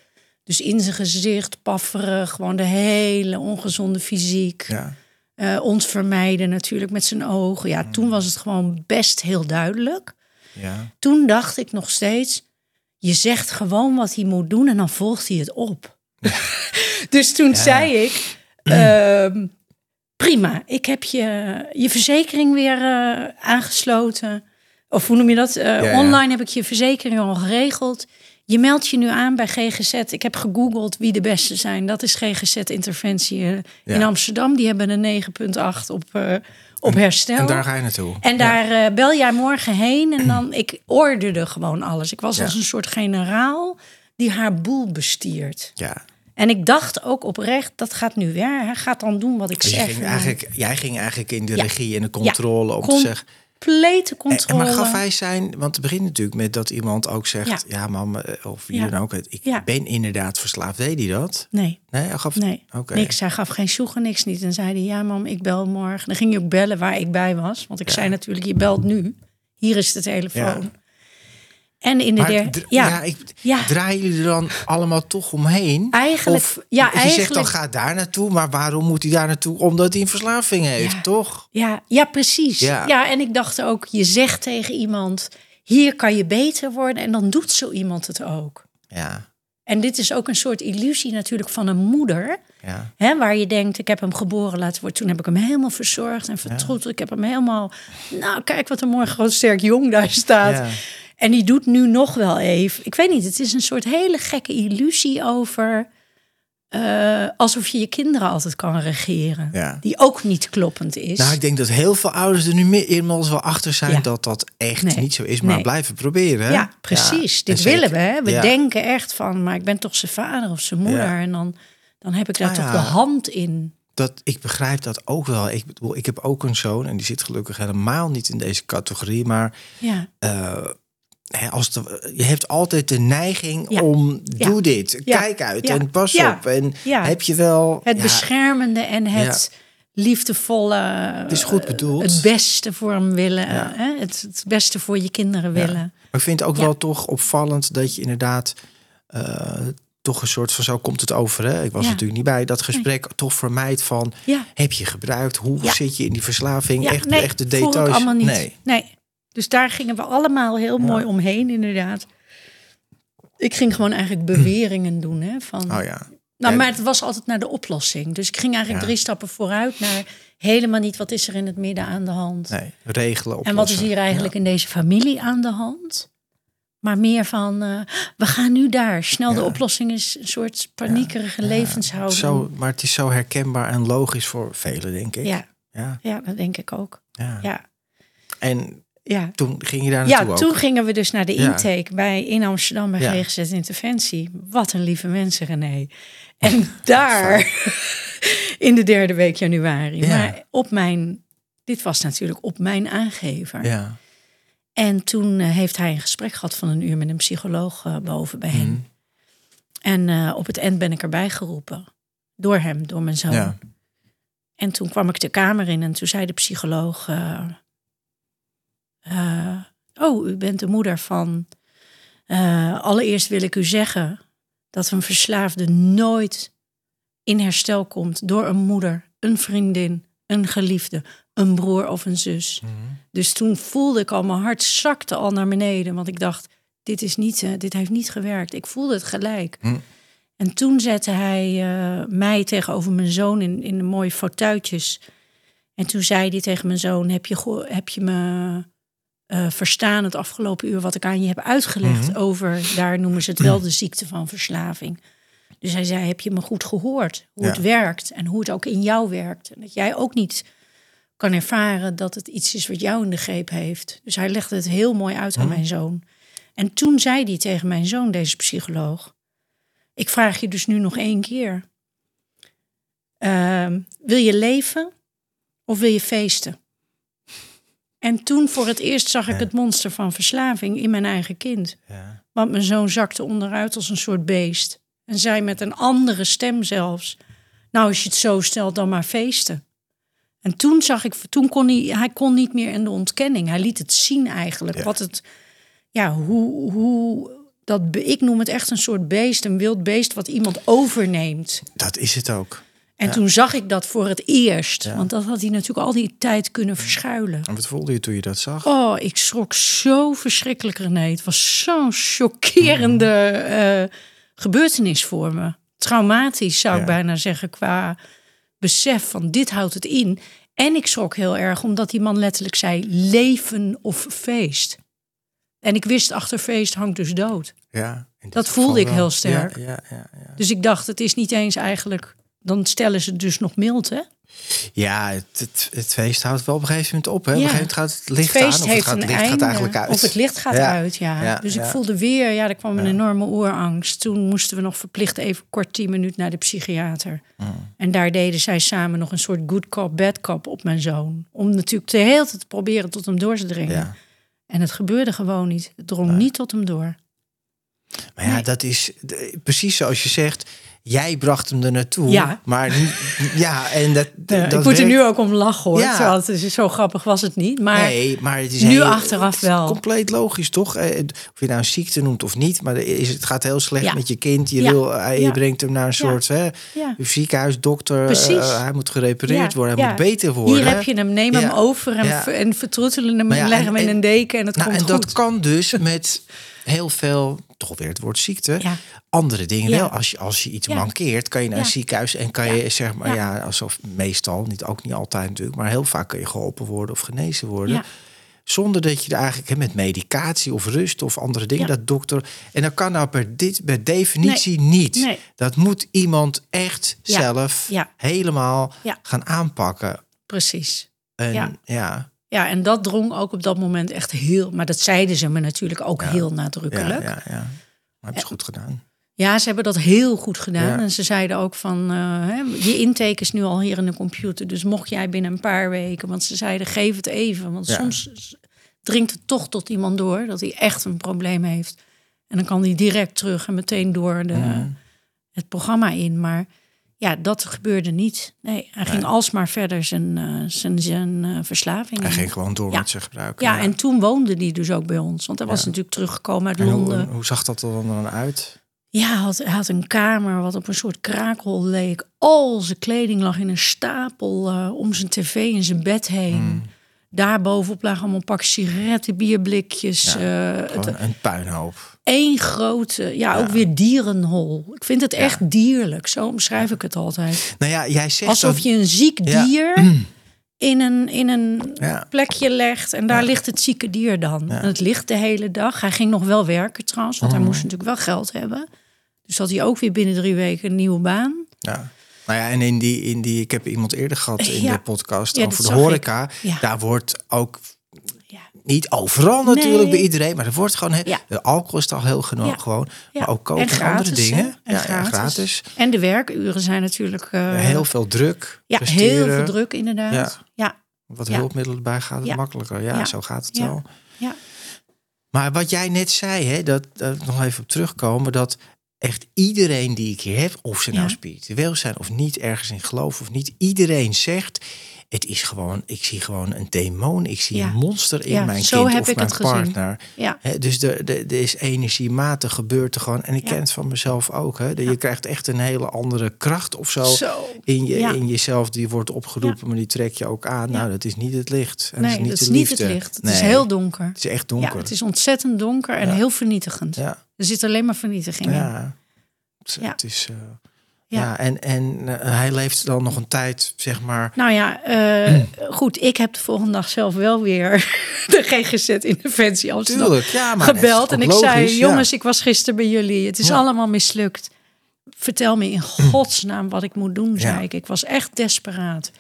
Dus in zijn gezicht, pafferig, gewoon de hele ongezonde fysiek. Ja. Eh, ons vermijden natuurlijk met zijn ogen. Ja, Mm. toen was het gewoon best heel duidelijk. Ja. Toen dacht ik nog steeds, je zegt gewoon wat hij moet doen en dan volgt hij het op. dus toen zei ik, ehm, prima, ik heb je, je verzekering weer eh, aangesloten. Of hoe noem je dat? Eh, ja. Online heb ik je verzekering al geregeld. Je meldt je nu aan bij GGZ. Ik heb gegoogeld wie de beste zijn. Dat is GGZ Interventie eh, in. Amsterdam. Die hebben een 9,8 op, op herstel. En daar ga je naartoe. En daar eh, bel jij morgen heen en dan, ik orderde gewoon alles. Ik was Ja. als een soort generaal die haar boel bestiert. Ja. En ik dacht ook oprecht, dat gaat nu weer. Hij gaat dan doen wat ik zeg. ging eigenlijk, jij ging eigenlijk in de regie en de controle om Con- te zeggen. Complete En, controle. maar gaf hij zijn, want het begint natuurlijk met dat iemand ook zegt: Ja. Ja, mam, eh, of wie Ja. dan ook, ik Ja. ben inderdaad verslaafd. Deed hij dat? Nee, Nee, hij gaf. nee, Oké. niks. Hij gaf geen sjoegen, niks niet. En zei hij, ja mam, ik bel morgen. Dan ging hij ook bellen waar ik bij was. Want ik zei natuurlijk, je belt nu. Hier is de telefoon. En in de derde... Ja, ja, ik, Ja. draaien jullie er dan allemaal toch omheen? Eigenlijk- Of, ja, je zegt dan ga daar naartoe, maar waarom moet hij daar naartoe? Omdat hij een verslaving heeft, Ja. toch? Ja, ja precies. Ja. Ja. en ik dacht ook, je zegt tegen iemand, hier kan je beter worden. En dan doet zo iemand het ook. Ja, En dit is ook een soort illusie natuurlijk van een moeder. ja. Hè, waar je denkt, ik heb hem geboren laten worden. Toen heb ik hem helemaal verzorgd en vertroeteld. Ik heb hem helemaal... Nou, kijk wat een mooi groot sterk jong daar staat. Ja. En die doet nu nog wel even... Ik weet niet, het is een soort hele gekke illusie over... eh, alsof je je kinderen altijd kan regeren. Ja. Die ook niet kloppend is. Nou, ik denk dat heel veel ouders er nu meer inmiddels wel achter zijn Ja. dat dat echt Nee. niet zo is, maar Nee. blijven proberen. hè? Ja, precies. Ja, Dit willen we. Hè? We denken echt van, maar ik ben toch zijn vader of zijn moeder. En dan, dan heb ik daar Ah, toch de hand in. Dat, ik begrijp dat ook wel. Ik bedoel, ik heb ook een zoon en die zit gelukkig helemaal niet in deze categorie. Maar Ja, eh, hè, als de, je hebt altijd de neiging Ja. om Ja. doe dit, Ja. kijk uit en pas op. En Ja. heb je wel het beschermende en het liefdevolle. Het is goed bedoeld. Het beste voor hem willen. Hè? Het, het beste voor je kinderen willen. Maar ik vind het ook wel toch opvallend dat je inderdaad eh, toch een soort van zo komt het over. Hè? Ik was Ja. natuurlijk niet bij dat gesprek. Toch vermijdt van Ja. heb je gebruikt? Hoe Ja. zit je in die verslaving? Echt, nee, echt de details. allemaal niet. Nee. Nee. Dus daar gingen we allemaal heel mooi omheen, inderdaad. Ik ging gewoon eigenlijk beweringen doen. Hè, van, Oh ja. Nou, maar het was altijd naar de oplossing. Dus ik ging eigenlijk Ja. drie stappen vooruit naar helemaal niet wat is er in het midden aan de hand. Nee, regelen en wat is hier eigenlijk in deze familie aan de hand? Maar meer van, eh, we gaan nu daar. Snel, de oplossing is een soort paniekerige levenshouding. Zo, maar het is zo herkenbaar en logisch voor velen, denk ik. Ja, Ja, ja, dat denk ik ook. ja. Ja, En ja. toen ging je daar naartoe Ja, ook? toen gingen we dus naar de Ja. intake bij, in Amsterdam bij Ja. GGZ Interventie. Wat een lieve mensen, René. En daar, in de derde week januari. Ja. Maar op mijn, dit was natuurlijk op mijn aangever. Ja. En toen eh, heeft hij een gesprek gehad van een uur met een psycholoog eh, boven bij hen. Mhm. En eh, op het eind ben ik erbij geroepen. Door hem, door mijn zoon. En toen kwam ik de kamer in en toen zei de psycholoog... eh, oh, u bent de moeder van... eh, allereerst wil ik u zeggen dat een verslaafde nooit in herstel komt... door een moeder, een vriendin, een geliefde, een broer of een zus. Mhm. Dus toen voelde ik al, mijn hart zakte al naar beneden. Want ik dacht, dit, is niet, eh, dit heeft niet gewerkt. Ik voelde het gelijk. Hm. En toen zette hij mij tegenover mijn zoon in, in de mooie fauteuiltjes. En toen zei hij tegen mijn zoon, heb je, heb je me eh, verstaan het afgelopen uur wat ik aan je heb uitgelegd Mhm. over, daar noemen ze het wel de ziekte van verslaving. Dus hij zei, heb je me goed gehoord? Hoe Ja. het werkt en hoe het ook in jou werkt. En dat jij ook niet kan ervaren dat het iets is wat jou in de greep heeft. Dus hij legde het heel mooi uit aan Mhm. mijn zoon. En toen zei hij tegen mijn zoon, deze psycholoog... ik vraag je dus nu nog één keer. Ehm, wil je leven of wil je feesten? En toen voor het eerst zag ik het monster van verslaving in mijn eigen kind. Ja. Want mijn zoon zakte onderuit als een soort beest. En zei met een andere stem zelfs... nou, als je het zo stelt, dan maar feesten. En toen zag ik... Toen kon hij, hij kon niet meer in de ontkenning. Hij liet het zien eigenlijk. Ja. Wat het... Ja, hoe... hoe dat, ik noem het echt een soort beest. Een wild beest wat iemand overneemt. Dat is het ook. En toen zag ik dat voor het eerst. Ja. Want dat had hij natuurlijk al die tijd kunnen verschuilen. En wat voelde je toen je dat zag? Oh, ik schrok zo verschrikkelijk, René. Het was zo'n chockerende eh, gebeurtenis voor me. Traumatisch zou ik bijna zeggen qua besef van dit houdt het in. En ik schrok heel erg omdat die man letterlijk zei leven of feest. En ik wist achter feest hangt dus dood. Ja, Dat voelde ik wel. heel sterk. Ja, ja, ja, ja. Dus ik dacht, het is niet eens eigenlijk... Dan stellen ze dus nog mild, hè? Ja, het, het, het feest houdt wel op een gegeven moment op. Hè? Op een gegeven moment gaat het licht het feest aan. Of heeft het, gaat, het licht einde. gaat eigenlijk uit. Of het licht gaat Ja. uit, ja. Ja, dus ik voelde weer, ja, er kwam een enorme oerangst. Toen moesten we nog verplicht even kort tien minuten naar de psychiater. Mm. En daar deden zij samen nog een soort good cop, bad cop op mijn zoon. Om natuurlijk de hele tijd te proberen tot hem door te dringen. En het gebeurde gewoon niet. Het drong niet tot hem door. Maar ja, Nee. dat is precies zoals je zegt. Jij bracht hem er naartoe. Ja. Maar ja, en dat, Eh, dat ik moet er nu ook om lachen hoor. Ja. Terwijl het is, zo grappig was het niet. Maar nee, maar het is nu heel- achteraf is wel. Compleet logisch, toch? Eh, Of je nou een ziekte noemt of niet, maar is, het gaat heel slecht Ja. met je kind. Je, Ja. wil, eh, je brengt hem naar een soort hè, ja. ziekenhuis, dokter. Precies. eh, hij moet gerepareerd worden, hij moet beter worden. Hier heb je hem, neem hem over en, en vertroetelen hem en leg hem in en- een deken en het Nou, komt en dat kan dus met heel veel, toch weer het woord ziekte, Ja. andere dingen Ja. wel. Als je, als je iets Ja. mankeert, kan je naar een ziekenhuis en kan je zeg maar, ja. Alsof meestal, niet, ook niet altijd natuurlijk, maar heel vaak kan je geholpen worden of genezen worden. Zonder dat je er eigenlijk met medicatie of rust of andere dingen, dat dokter. En dat kan nou per, dit, per definitie niet. Nee. Dat moet iemand echt zelf Ja. helemaal Ja. gaan aanpakken. Precies. En Ja. Ja, Ja, en dat drong ook op dat moment echt heel... Maar dat zeiden ze me natuurlijk ook heel ja, nadrukkelijk. ja, ja. Maar heb je goed gedaan. Ja, ze hebben dat heel goed gedaan. Ja. En ze zeiden ook van, eh, hè, je intake is nu al hier in de computer. Dus mocht jij binnen een paar weken, want ze zeiden geef het even. Want Ja. soms dringt het toch tot iemand door dat hij echt een probleem heeft. En dan kan hij direct terug en meteen door de, Mhm. het programma in. Maar ja, dat gebeurde niet. Nee, hij ging alsmaar verder zijn, eh, zijn, zijn eh, verslaving. Hij in. ging gewoon door Ja. met zijn gebruiken. Ja, en toen woonde hij dus ook bij ons. Want hij was natuurlijk teruggekomen uit En hoe, Londen. hoe zag dat er dan uit? Ja, hij had, hij had een kamer wat op een soort kraakhol leek. Al zijn kleding lag in een stapel eh, om zijn tv en zijn bed heen. Hmm. Daarbovenop lagen allemaal pak sigaretten, bierblikjes. het, een puinhoop. Één grote, ja, ook weer dierenhol. Ik vind het echt dierlijk. Zo omschrijf ik het altijd. Nou ja, jij zegt Alsof dat- je een ziek dier in een, in een Ja. plekje legt. En daar ligt het zieke dier dan. En het ligt de hele dag. Hij ging nog wel werken trouwens, want hij moest natuurlijk wel geld hebben. Dus had hij ook weer binnen drie weken een nieuwe baan. Ja. Nou ja, en in die, in die, ik heb iemand eerder gehad in de podcast over de horeca. Daar wordt ook. Niet overal natuurlijk Nee. bij iedereen, maar er wordt gewoon Ja. de alcohol is al heel genoeg Ja. gewoon, maar ook koken en, gratis, andere dingen. En ja, gratis. gratis. En de werkuren zijn natuurlijk eh, heel veel druk. ja, presteren. heel veel druk inderdaad. Ja. Wat hulpmiddelen erbij gaat het makkelijker. Ja, zo gaat het wel. ja. Maar wat jij net zei, hè, dat, dat nog even op terugkomen, dat echt iedereen die ik hier heb, of ze nou Ja. spiritueel zijn of niet, ergens in geloven of niet, iedereen zegt, het is gewoon, ik zie gewoon een demon, ik zie Ja. een monster in Ja, mijn zo kind heb of ik mijn het partner. ja. Dus er, er, er is energiematig gebeurt er gewoon, en ik ken het van mezelf ook, hè, dat je krijgt echt een hele andere kracht of zo. Zo. In, je, in jezelf, die wordt opgeroepen, maar die trek je ook aan. Nou, dat is niet het licht. En Nee, dat is niet dat is de niet liefde. het licht. Het Nee, is heel donker. Het is echt donker. Ja, het is ontzettend donker en heel vernietigend. Er zit alleen maar vernietiging in. Ja. Het, Ja. het ja. en, en eh, hij leeft dan nog een tijd, zeg maar. Nou ja, eh, goed. Ik heb de volgende dag zelf wel weer de GGZ-interventie Amsterdam Tuurlijk, ja, maar gebeld. En ik zei, ja. jongens, ik was gisteren bij jullie. Het is Ja. allemaal mislukt. Vertel me in godsnaam wat ik moet doen, zei ik. Ik was echt desperaat.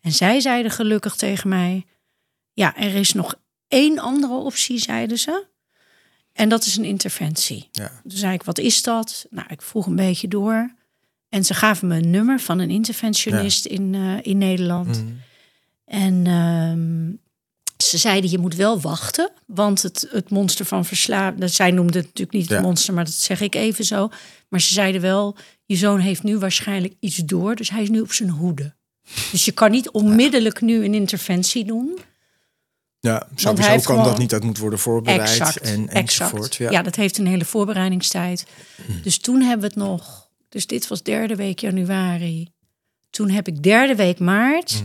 En zij zeiden gelukkig tegen mij... Ja, er is nog één andere optie, zeiden ze. En dat is een interventie. Ja. Toen zei ik, wat is dat? Nou, ik vroeg een beetje door. En ze gaven me een nummer van een interventionist in, eh, in Nederland. Mhm. En ehm, ze zeiden, je moet wel wachten. Want het, het monster van verslaving... Zij noemden het natuurlijk niet Ja. het monster, maar dat zeg ik even zo. Maar ze zeiden wel, je zoon heeft nu waarschijnlijk iets door. Dus hij is nu op zijn hoede. Dus je kan niet onmiddellijk nu een interventie doen. Ja, sowieso kan gewoon- dat niet. Dat moet worden voorbereid Exact, en enzovoort. Ja. Ja. dat heeft een hele voorbereidingstijd. Dus toen hebben we het nog... Dus dit was derde week januari. Toen heb ik derde week maart... Mhm.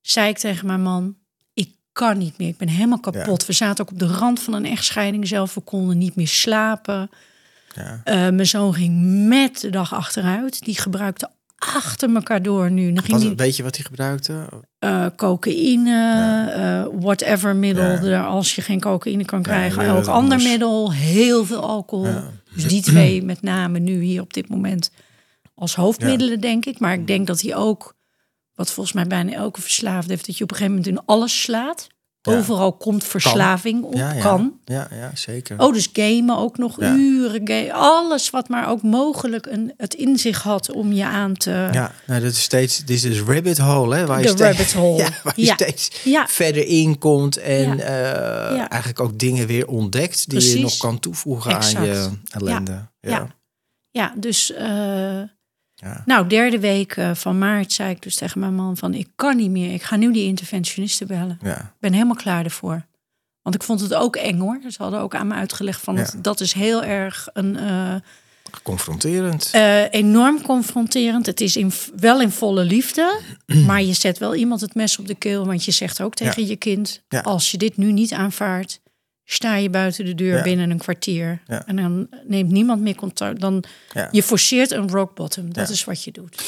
zei ik tegen mijn man... ik kan niet meer, ik ben helemaal kapot. We zaten ook op de rand van een echtscheiding zelf. We konden niet meer slapen. Ja. Eh, mijn zoon ging met de dag achteruit. Die gebruikte achter elkaar door nu. Dan ging Wat, die weet je wat hij gebruikte? eh, cocaïne, eh, whatever middel. Ja. Als je geen cocaïne kan krijgen, elk ander middel. Heel veel alcohol. Dus die twee met name nu hier op dit moment als hoofdmiddelen, denk ik. Maar ik denk dat hij ook, wat volgens mij bijna elke verslaafde heeft... dat je op een gegeven moment in alles slaat. Overal komt verslaving op, Ja, ja. kan. Ja, ja, zeker. Oh, dus gamen ook nog uren. Game, alles wat maar ook mogelijk een, het in zich had om je aan te... Ja, nou, dat is steeds, dit is rabbit hole, hè? Waar je De steeds, rabbit hole. Ja, waar je Ja. steeds verder in komt en eh, eigenlijk ook dingen weer ontdekt die je nog kan toevoegen aan je ellende. Ja. Ja. Ja, dus... eh, Ja. Nou, derde week eh, van maart zei ik dus tegen mijn man van... ik kan niet meer, ik ga nu die interventionisten bellen. Ja. Ik ben helemaal klaar ervoor. Want ik vond het ook eng hoor. Ze hadden ook aan me uitgelegd van... Ja. dat, dat is heel erg een... eh, Confronterend. eh, enorm confronterend. Het is in, wel in volle liefde. maar je zet wel iemand het mes op de keel. Want je zegt ook tegen je kind... Als je dit nu niet aanvaardt... sta je buiten de deur Ja. binnen een kwartier. Ja. En dan neemt niemand meer contact. Dan, Ja. Je forceert een rock bottom. Dat is wat je doet.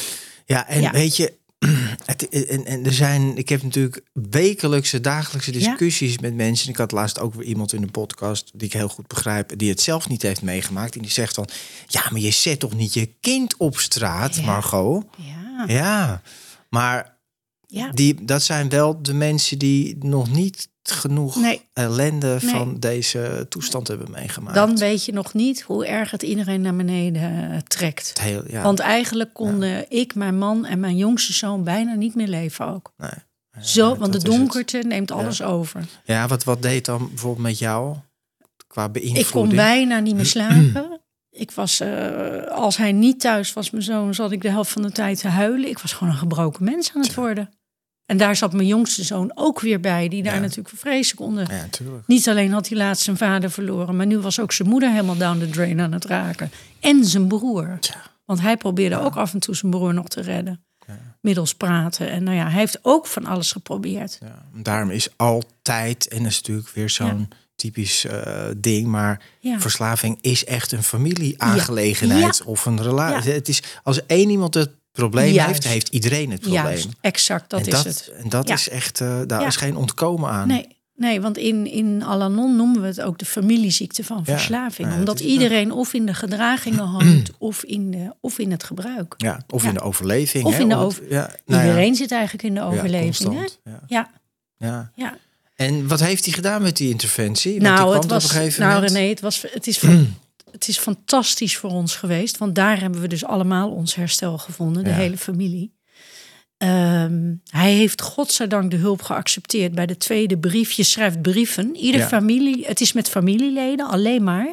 Ja, en weet je, het, en, en er zijn, ik heb natuurlijk wekelijkse, dagelijkse discussies met mensen. Ik had laatst ook weer iemand in de podcast die ik heel goed begrijp, die het zelf niet heeft meegemaakt. En die zegt van, ja, maar je zet toch niet je kind op straat. Margot? Ja, Ja, maar ja. die, dat zijn wel de mensen die nog niet genoeg Nee. ellende Nee. van deze toestand hebben meegemaakt. Dan weet je nog niet hoe erg het iedereen naar beneden eh, trekt. Het heel, ja, Want eigenlijk konden ik, mijn man en mijn jongste zoon bijna niet meer leven ook. nee. Zo, want de donkerte neemt alles over. ja wat, wat deed dan bijvoorbeeld met jou qua beïnvloeding? Ik kon bijna niet meer slapen. Ik was, eh, als hij niet thuis was, mijn zoon, zat ik de helft van de tijd te huilen. Ik was gewoon een gebroken mens aan het worden. En daar zat mijn jongste zoon ook weer bij, die daar Ja. natuurlijk vreselijk onder. Ja. Niet alleen had hij laatst zijn vader verloren, maar nu was ook zijn moeder helemaal down the drain aan het raken. En zijn broer. Want hij probeerde ook af en toe zijn broer nog te redden. Middels praten. En nou ja, hij heeft ook van alles geprobeerd. Ja, daarom is altijd, en dat is natuurlijk weer zo'n typisch eh, ding, maar Ja. verslaving is echt een familieaangelegenheid Ja. of een relatie. Ja. Het is als één iemand het probleem Juist. heeft, heeft iedereen het probleem. Juist, exact, dat is het. En dat Ja. is echt, eh, daar Ja. is geen ontkomen aan. Nee, nee want in, in Alanon noemen we het ook de familieziekte van Ja, verslaving. ja, omdat iedereen of in de gedragingen hangt of in, de, of in het gebruik. Ja, of Ja. in de overleving. Of hè, in de over- ja, nou ja, Iedereen zit eigenlijk in de ja, overleving. hè? Ja, Ja, ja. ja. En wat heeft hij gedaan met die interventie? Want Nou, het was, op een gegeven nou. René, het, was, het, is het is fantastisch voor ons geweest. Want daar hebben we dus allemaal ons herstel gevonden, de Ja. hele familie. Ehm, hij heeft godzijdank de hulp geaccepteerd bij de tweede brief. Je schrijft brieven. Ieder Ja. familie, het is met familieleden alleen maar.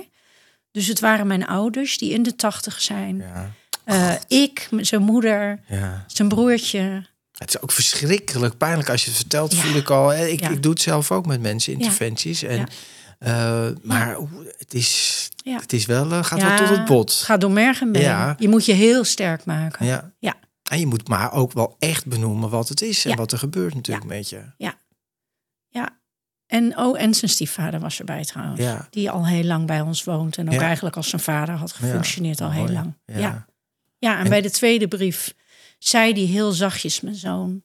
Dus het waren mijn ouders die in de tachtig zijn. Ja, Eh, ik, zijn moeder, ja. zijn broertje. Het is ook verschrikkelijk pijnlijk als je het vertelt, voel ik al. hè, Ik, ik doe het zelf ook met mensen, interventies. En, Ja. eh, maar het, is, Ja. het is wel, eh, gaat Ja, wel tot het bot. Gaat door merg en been. Ja. Je moet je heel sterk maken. Ja. Ja. En je moet maar ook wel echt benoemen wat het is en Ja. wat er gebeurt natuurlijk met je. Ja. En, oh, en zijn stiefvader was erbij trouwens. Ja. Die al heel lang bij ons woont. En ook Ja. eigenlijk als zijn vader had gefunctioneerd al heel lang. Ja. Ja. Ja, en, En- bij de tweede brief zei hij heel zachtjes, mijn zoon...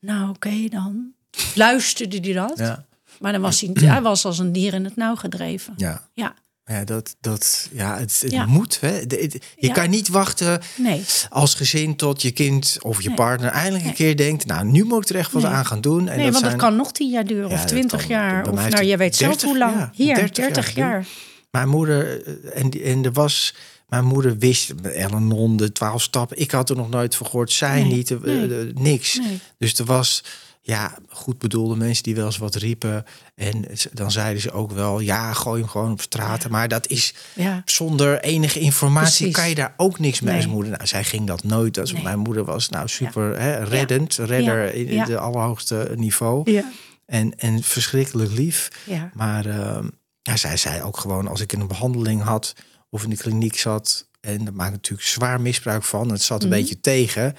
Nou, oké dan. Luisterde hij dat? Ja. Maar dan was hij, hij was als een dier in het nauw gedreven. Ja. Ja, Ja, dat, dat, ja, het, het Ja. moet. Hè. Je Ja. kan niet wachten nee. als gezin tot je kind of je Nee. partner eindelijk een Nee. keer denkt... nou, nu moet ik er echt wat aan gaan doen. En nee, dat want zijn, het kan nog tien jaar duren of dat twintig jaar. Of nou, jij weet zelf 30 hoe lang. ja, Hier, 30 30, jaar jaar. Mijn moeder, eh, en, en er was... Mijn moeder wist, Ellen de twaalf stappen. Ik had er nog nooit van gehoord. Zij niet, eh, eh, niks. Dus er was, ja, goed bedoelde mensen die wel eens wat riepen. En dan zeiden ze ook wel, ja, gooi hem gewoon op straat. Maar dat is Ja, zonder enige informatie Precies. kan je daar ook niks mee als moeder. Nou, zij ging dat nooit. Dus Nee. Mijn moeder was nou super hè, reddend, redder in de allerhoogste niveau. ja, En, en verschrikkelijk lief. ja. Maar ja, zij zei ook gewoon als ik een behandeling had of in de kliniek zat. En daar maak ik natuurlijk zwaar misbruik van. Het zat een Mhm. beetje tegen.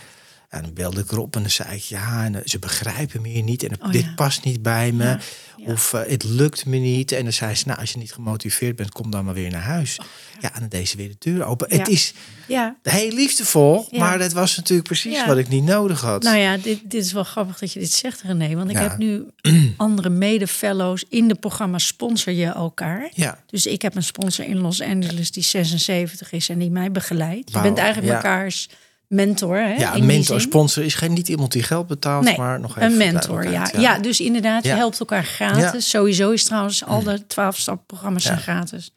En dan belde ik erop en dan zei ik ja, en, eh, ze begrijpen me hier niet. En Oh, dit ja. past niet bij me. Ja, ja. Of eh, het lukt me niet. En dan zei ze, nou, als je niet gemotiveerd bent, kom dan maar weer naar huis. ja. en dan deed ze weer de deur open. Oh. Het is ja. heel liefdevol, maar dat was natuurlijk precies wat ik niet nodig had. Nou ja, dit, dit is wel grappig dat je dit zegt, René. Want ik heb nu andere mede-fellows in de programma Sponsor je elkaar. Ja, Dus ik heb een sponsor in Los Angeles die 76 is en die mij begeleidt. Je bent eigenlijk elkaars mentor. Hè, ja een mentor, sponsor is geen niet iemand die geld betaalt, Nee, maar nog even een mentor, ja. ja. dus inderdaad, je Ja. helpt elkaar gratis. Sowieso is trouwens al de 12-stap-programma's zijn Ja. gratis.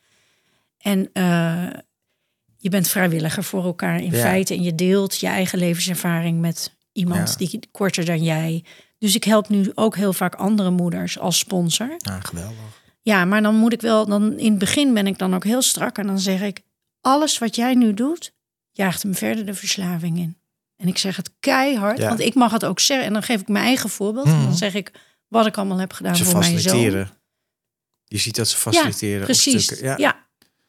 En eh, je bent vrijwilliger voor elkaar in Ja. feite. En je deelt je eigen levenservaring met iemand Ja. die korter dan jij. Dus ik help nu ook heel vaak andere moeders als sponsor. Nou, geweldig. Ja, maar dan moet ik wel, dan in het begin ben ik dan ook heel strak. En dan zeg ik, alles wat jij nu doet, jaagt hem verder de verslaving in. En ik zeg het keihard, Ja. want ik mag het ook zeggen. En dan geef ik mijn eigen voorbeeld. En Mhm. dan zeg ik wat ik allemaal heb gedaan Ze voor mijn zoon. Je ziet dat ze faciliteren. op Precies, ja. Ja.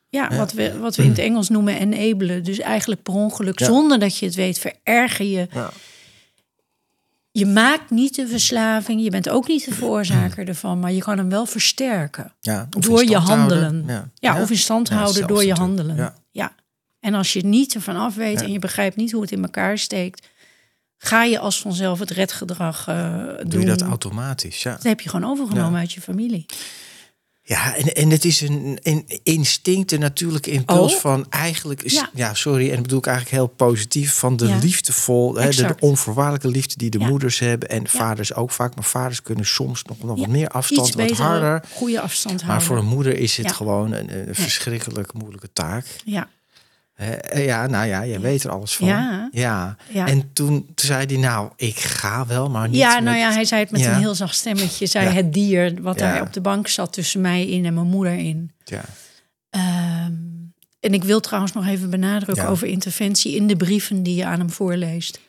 Ja. Ja. wat we, wat we in het Engels noemen enabelen. Dus eigenlijk per ongeluk, Ja. zonder dat je het weet, vererger je. Ja. Je maakt niet de verslaving, je bent ook niet de veroorzaker ervan, maar je kan hem wel versterken. Ja, Door je handelen. Ja, of in stand Ja, houden door je handelen. Ja. En als je niet ervan af weet Ja. en je begrijpt niet hoe het in elkaar steekt, ga je als vanzelf het redgedrag eh doen. Doe je dat automatisch, ja. Dat heb je gewoon overgenomen Ja. uit je familie. Ja, en, en het is een, een instinct, een natuurlijke impuls Oh. van eigenlijk... Is, ja. Ja. sorry, en dat bedoel ik eigenlijk heel positief... van de Ja. liefdevol, hè, de onvoorwaardelijke liefde die de Ja. moeders hebben... en vaders ook vaak, maar vaders kunnen soms nog, nog wat meer afstand, Iets wat beter, harder... goede afstand Maar houden. voor een moeder is het gewoon een, een verschrikkelijk moeilijke taak. Ja, Eh, Ja, nou ja, je weet er alles van. Ja. ja. Ja. En toen, toen zei hij, nou, ik ga wel, maar niet ja met- nou ja, hij zei het met Ja. een heel zacht stemmetje. Zei het dier wat daar op de bank zat tussen mij in en mijn moeder in. Ja. Ehm, en ik wil trouwens nog even benadrukken over interventie. In de brieven die je aan hem voorleest,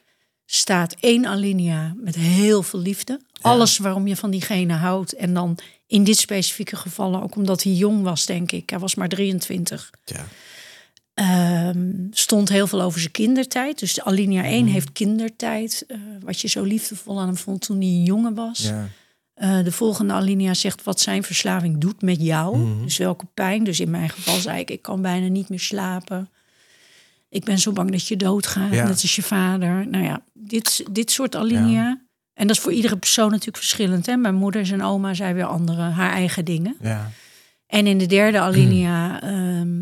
staat één alinea met heel veel liefde. Alles waarom je van diegene houdt. En dan in dit specifieke geval ook omdat hij jong was, denk ik. Hij was maar 23. Ja. Ehm, stond heel veel over zijn kindertijd. Dus de alinea Mhm. 1 heeft kindertijd. eh, wat je zo liefdevol aan hem vond toen hij een jongen was. Ja. Eh, de volgende alinea zegt wat zijn verslaving doet met jou. Mhm. Dus welke pijn. Dus in mijn geval zei ik, ik kan bijna niet meer slapen. Ik ben zo bang dat je doodgaat, Ja. net als je vader. Nou ja, dit, dit soort alinea. En dat is voor iedere persoon natuurlijk verschillend. Hè? Mijn moeder en oma zei weer andere, haar eigen dingen. Ja. En in de derde alinea ehm,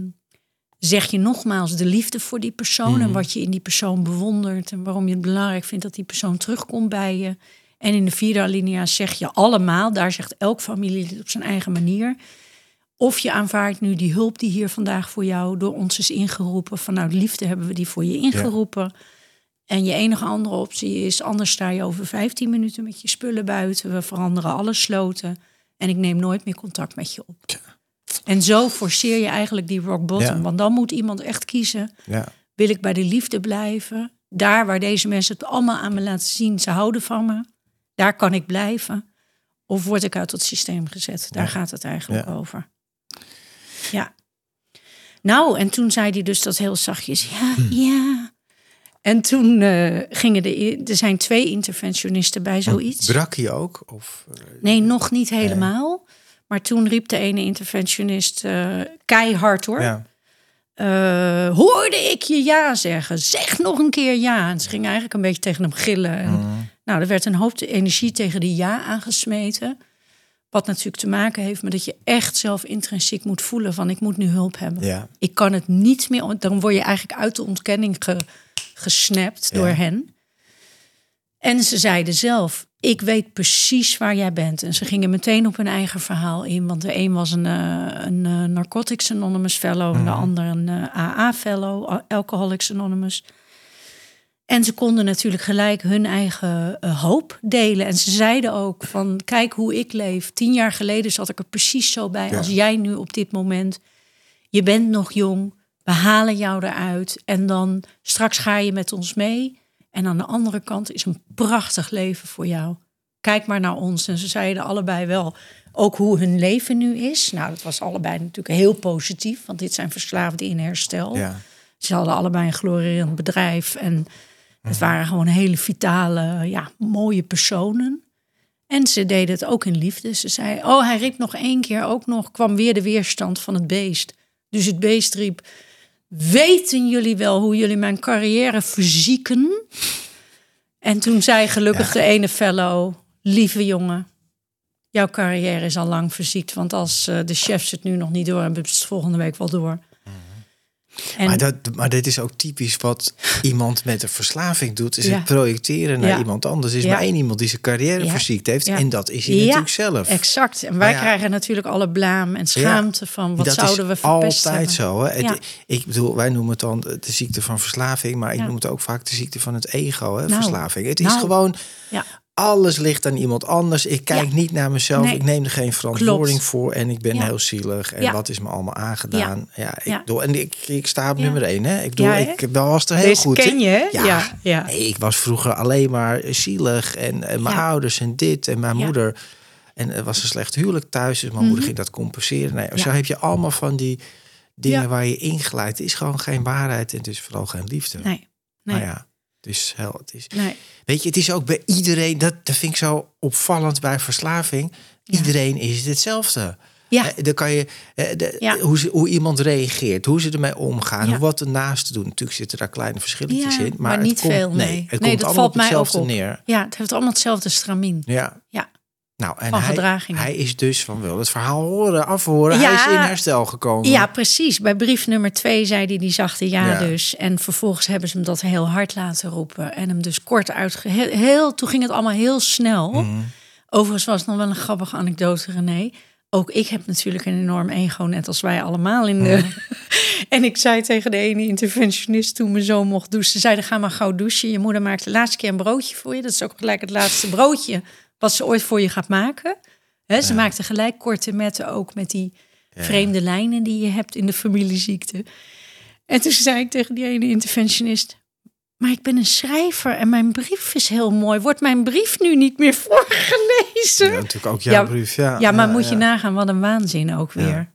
zeg je nogmaals de liefde voor die persoon... en wat je in die persoon bewondert... en waarom je het belangrijk vindt dat die persoon terugkomt bij je. En in de vierde alinea zeg je allemaal... daar zegt elk familielid op zijn eigen manier... of je aanvaardt nu die hulp die hier vandaag voor jou... door ons is ingeroepen. Vanuit liefde hebben we die voor je ingeroepen... En je enige andere optie is, anders sta je over 15 minuten met je spullen buiten. We veranderen alle sloten. En ik neem nooit meer contact met je op. En zo forceer je eigenlijk die rock bottom. Ja. Want dan moet iemand echt kiezen. Ja. Wil ik bij de liefde blijven? Daar waar deze mensen het allemaal aan me laten zien. Ze houden van me. Daar kan ik blijven. Of word ik uit het systeem gezet? Daar Ja. gaat het eigenlijk over. Ja. Nou, en toen zei hij dus dat heel zachtjes. Ja, Hm. ja. En toen eh, gingen de... Er zijn twee interventionisten bij zoiets. Brak hij ook? Of, eh, Nee, nog niet helemaal. Maar toen riep de ene interventionist eh, keihard hoor. ja. eh, hoorde ik je ja zeggen? Zeg nog een keer ja. En ze ging eigenlijk een beetje tegen hem gillen. En, Mhm. Nou, er werd een hoop energie tegen die ja aangesmeten. Wat natuurlijk te maken heeft met dat je echt zelf intrinsiek moet voelen van ik moet nu hulp hebben. Ja. Ik kan het niet meer. Dan word je eigenlijk uit de ontkenning ge, gesnapt Ja. door hen. En ze zeiden zelf, ik weet precies waar jij bent. En ze gingen meteen op hun eigen verhaal in. Want de een was een, eh, een eh, Narcotics Anonymous Fellow... en de ander een eh, AA-fellow, Alcoholics Anonymous. En ze konden natuurlijk gelijk hun eigen hoop delen. En ze zeiden ook van, kijk hoe ik leef. Tien jaar geleden zat ik er precies zo bij Ja. als jij nu op dit moment. Je bent nog jong, we halen jou eruit. En dan straks ga je met ons mee. En aan de andere kant is een prachtig leven voor jou. Kijk maar naar ons. En ze zeiden allebei wel ook hoe hun leven nu is. Nou, dat was allebei natuurlijk heel positief. Want dit zijn verslaafden in herstel. Ja. Ze hadden allebei een glorierend bedrijf. En het waren gewoon hele vitale, ja, mooie personen. En ze deden het ook in liefde. Ze zei, oh, hij riep nog één keer ook nog, kwam weer de weerstand van het beest. Dus het beest riep, weten jullie wel hoe jullie mijn carrière verzieken? En toen zei gelukkig de ene fellow, lieve jongen, jouw carrière is al lang verziekt. Want als eh, de chefs het nu nog niet door hebben, is het volgende week wel door. En, Maar, dat, maar dit is ook typisch wat iemand met een verslaving doet. Is Ja. het projecteren naar Ja. iemand anders. Er is Ja. maar één iemand die zijn carrière verziekt heeft. En dat is hij natuurlijk zelf. Exact. En wij Maar ja. krijgen natuurlijk alle blaam en schaamte van wat dat zouden we is verpest altijd hebben. zo. Hè? Ik bedoel, wij noemen het dan de ziekte van verslaving. Maar ik noem het ook vaak de ziekte van het ego. Hè? Nou, verslaving. Het is nou. gewoon... Alles ligt aan iemand anders. Ik kijk Ja. niet naar mezelf. Nee. Ik neem er geen verantwoording Klopt. voor. En ik ben Ja. heel zielig. En Ja. wat is me allemaal aangedaan? Ja, ik Ja. bedoel, en ik, ik sta op nummer één. Hè? Ik hè? ik was er heel Deze goed. ken je? Ja. Ja. Nee, ik was vroeger alleen maar zielig. En, en mijn ouders en dit. En mijn moeder. En er was een slecht huwelijk thuis. Dus mijn moeder ging dat compenseren. Nee, Zo heb je allemaal van die dingen waar je. Het is gewoon geen waarheid. En het is vooral geen liefde. Nee, nee, Maar ja, het is heel... Het is, nee. Weet je, het is ook bij iedereen... Dat, dat vind ik zo opvallend bij verslaving. Ja. Iedereen is het hetzelfde. Ja. Dan kan je, de, Ja. hoe, ze, hoe iemand reageert, hoe ze ermee omgaan, Ja. wat ernaast doen. Natuurlijk zitten daar kleine verschilletjes in. maar het niet komt, veel, nee. het Nee, komt dat allemaal valt op mij ook hetzelfde op. neer. Ja, het heeft allemaal hetzelfde stramien. Ja. Ja. Nou, en Van hij, hij is dus van wil het verhaal horen, afhoren. Ja. Hij is in herstel gekomen. Ja, precies. Bij brief nummer twee zei hij die zachte ja, Ja. dus. En vervolgens hebben ze hem dat heel hard laten roepen. En hem dus kort uitge... Heel, heel, toen ging het allemaal heel snel. Mhm. Overigens was het nog wel een grappige anekdote, René. Ook ik heb natuurlijk een enorm ego, net als wij allemaal in de... en ik zei tegen de ene interventionist toen mijn zoon mocht douchen... ze zeiden, ga maar gauw douchen. Je moeder maakt de laatste keer een broodje voor je. Dat is ook gelijk het laatste broodje wat ze ooit voor je gaat maken. Ze maakte gelijk korte metten ook met die vreemde lijnen die je hebt in de familieziekte. En toen zei ik tegen die ene interventionist... Maar ik ben een schrijver en mijn brief is heel mooi. Wordt mijn brief nu niet meer voorgelezen? Ja, natuurlijk ook jouw Ja, brief. Ja, Ja, maar ja, moet je ja. nagaan, wat een waanzin ook weer.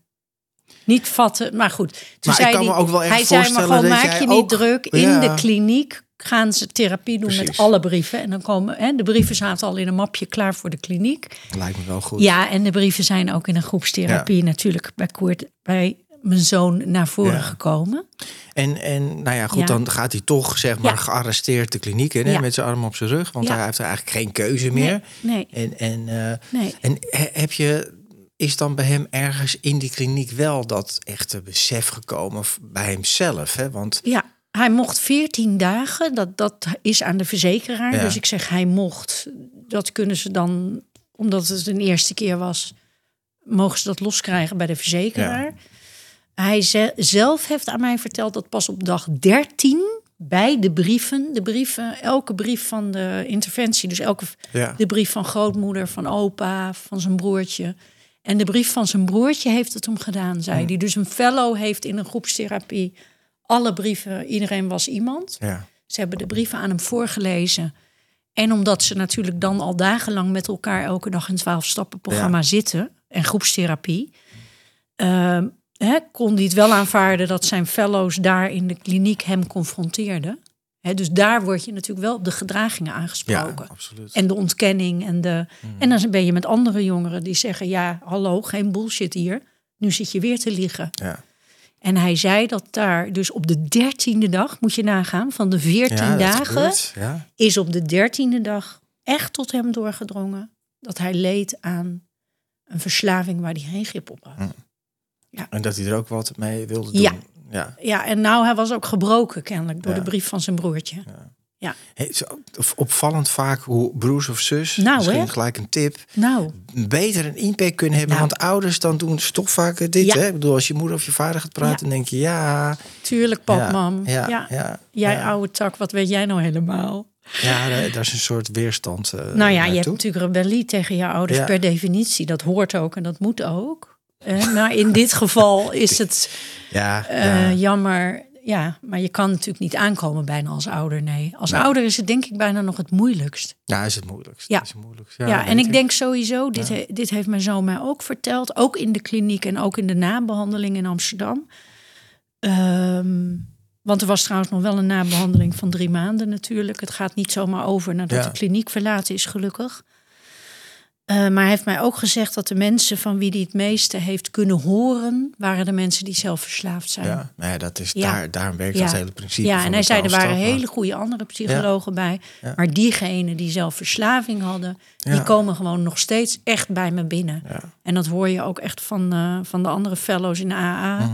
Niet vatten, maar goed. Toen Maar ik zei kan me ook wel echt hij zei maar voorstellen gewoon, dat maak je niet druk. In Ja. de kliniek gaan ze therapie doen met alle brieven. En dan komen, hè, de brieven zaten al in een mapje klaar voor de kliniek. Lijkt me wel goed. Ja, en de brieven zijn ook in een groepstherapie natuurlijk bij Koert, bij mijn zoon naar voren Ja. gekomen. En, en nou ja, goed, Ja. dan gaat hij toch zeg maar gearresteerd de kliniek in, hè, met zijn arm op zijn rug. Want hij heeft er eigenlijk geen keuze meer. Nee, En, en, eh, nee. en he- heb je, is dan bij hem ergens in die kliniek wel dat echte besef gekomen bij hemzelf? Hè? Want Ja, hij mocht 14 dagen. Dat, dat is aan de verzekeraar. Ja. Dus ik zeg hij mocht. Dat kunnen ze dan, omdat het een eerste keer was, mogen ze dat loskrijgen bij de verzekeraar. Hij ze- zelf heeft aan mij verteld dat pas op dag 13 bij de brieven, de brieven, elke brief van de interventie, dus elke ja, de brief van grootmoeder, van opa, van zijn broertje. En de brief van zijn broertje heeft het hem gedaan, zei hij. Dus een fellow heeft in een groepstherapie alle brieven, iedereen was iemand. ja, Ze hebben de brieven aan hem voorgelezen. En omdat ze natuurlijk dan al dagenlang met elkaar elke dag in het 12-stappen-programma Ja. zitten en groepstherapie, ehm, hè, kon hij het wel aanvaarden dat zijn fellows daar in de kliniek hem confronteerden. Hè, dus daar word je natuurlijk wel op de gedragingen ja, aangesproken. absoluut. En de ontkenning. En, de, en dan ben je met andere jongeren die zeggen: Ja, hallo, geen bullshit hier. Nu zit je weer te liegen. ja. En hij zei dat daar dus op de dertiende dag, moet je nagaan, van de veertien Ja, dagen, Ja. is op de dertiende dag echt tot hem doorgedrongen dat hij leed aan een verslaving waar hij geen grip op had. En dat hij er ook wat mee wilde doen. Ja. ja. Ja, en nou, hij was ook gebroken kennelijk door Ja. de brief van zijn broertje. Hey, zo opvallend vaak hoe broers of zus, Nou, misschien hè? gelijk een tip, Nou, beter een impact kunnen hebben. Nou. Want ouders dan doen ze toch vaak dit. Ja. Hè? Ik bedoel, als je moeder of je vader gaat praten, dan denk je ja. tuurlijk, pap, ja, mam. Ja, Ja, ja, Jij ja. oude tak, wat weet jij nou helemaal? Ja, daar, is een soort weerstand. eh, nou ja, je hebt natuurlijk rebellie tegen je ouders Ja. per definitie. Dat hoort ook en dat moet ook. Eh, maar in dit geval is het Ja, eh, ja. jammer. Ja, maar je kan natuurlijk niet aankomen bijna als ouder. Nee, als Nou. ouder is het denk ik bijna nog het moeilijkst. ja, is het moeilijkst. Ja. Is het moeilijkst. Ja, dat en ik denk sowieso, dit, Ja. he- dit heeft mijn zoon mij ook verteld. Ook in de kliniek en ook in de nabehandeling in Amsterdam. Ehm, want er was trouwens nog wel een nabehandeling van drie maanden natuurlijk. Het gaat niet zomaar over nadat Ja. de kliniek verlaten is, gelukkig. Eh, maar hij heeft mij ook gezegd dat de mensen van wie hij het meeste heeft kunnen horen, waren de mensen die zelf verslaafd zijn. Ja, nou ja, dat is Ja. daar, daarom werkt Ja. dat hele principe. Ja, en hij zei er waren hele goede andere psychologen bij. Maar diegenen die zelf verslaving hadden, die komen gewoon nog steeds echt bij me binnen. En dat hoor je ook echt van, eh, van de andere fellows in de AA. Mhm.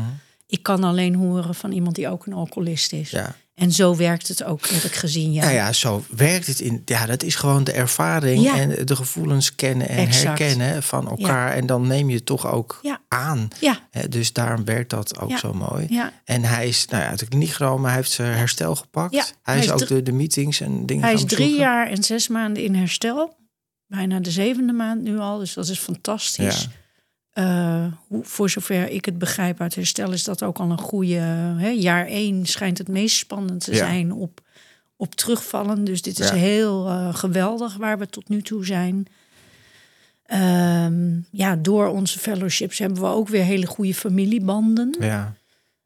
Ik kan alleen horen van iemand die ook een alcoholist is. Ja. En zo werkt het ook, heb ik gezien. Ja. Nou ja, zo werkt het in. Ja, dat is gewoon de ervaring Ja. en de gevoelens kennen en Exact. herkennen van elkaar. En dan neem je het toch ook Ja. aan. ja, dus daarom werkt dat ook Ja. zo mooi. ja. En hij is nou ja, uit de kliniek genomen, hij heeft zijn herstel gepakt. Ja, hij, hij is ook de, de meetings en dingen Hij is drie jaar en zes maanden in herstel. Bijna de zevende maand nu al, dus dat is fantastisch. Eh, hoe, voor zover ik het begrijp uit herstel is dat ook al een goede... Hè, jaar één schijnt het meest spannend te Ja. zijn op, op terugvallen. Dus dit is Ja. heel eh, geweldig waar we tot nu toe zijn. Ehm, ja, door onze fellowships hebben we ook weer hele goede familiebanden. Ja,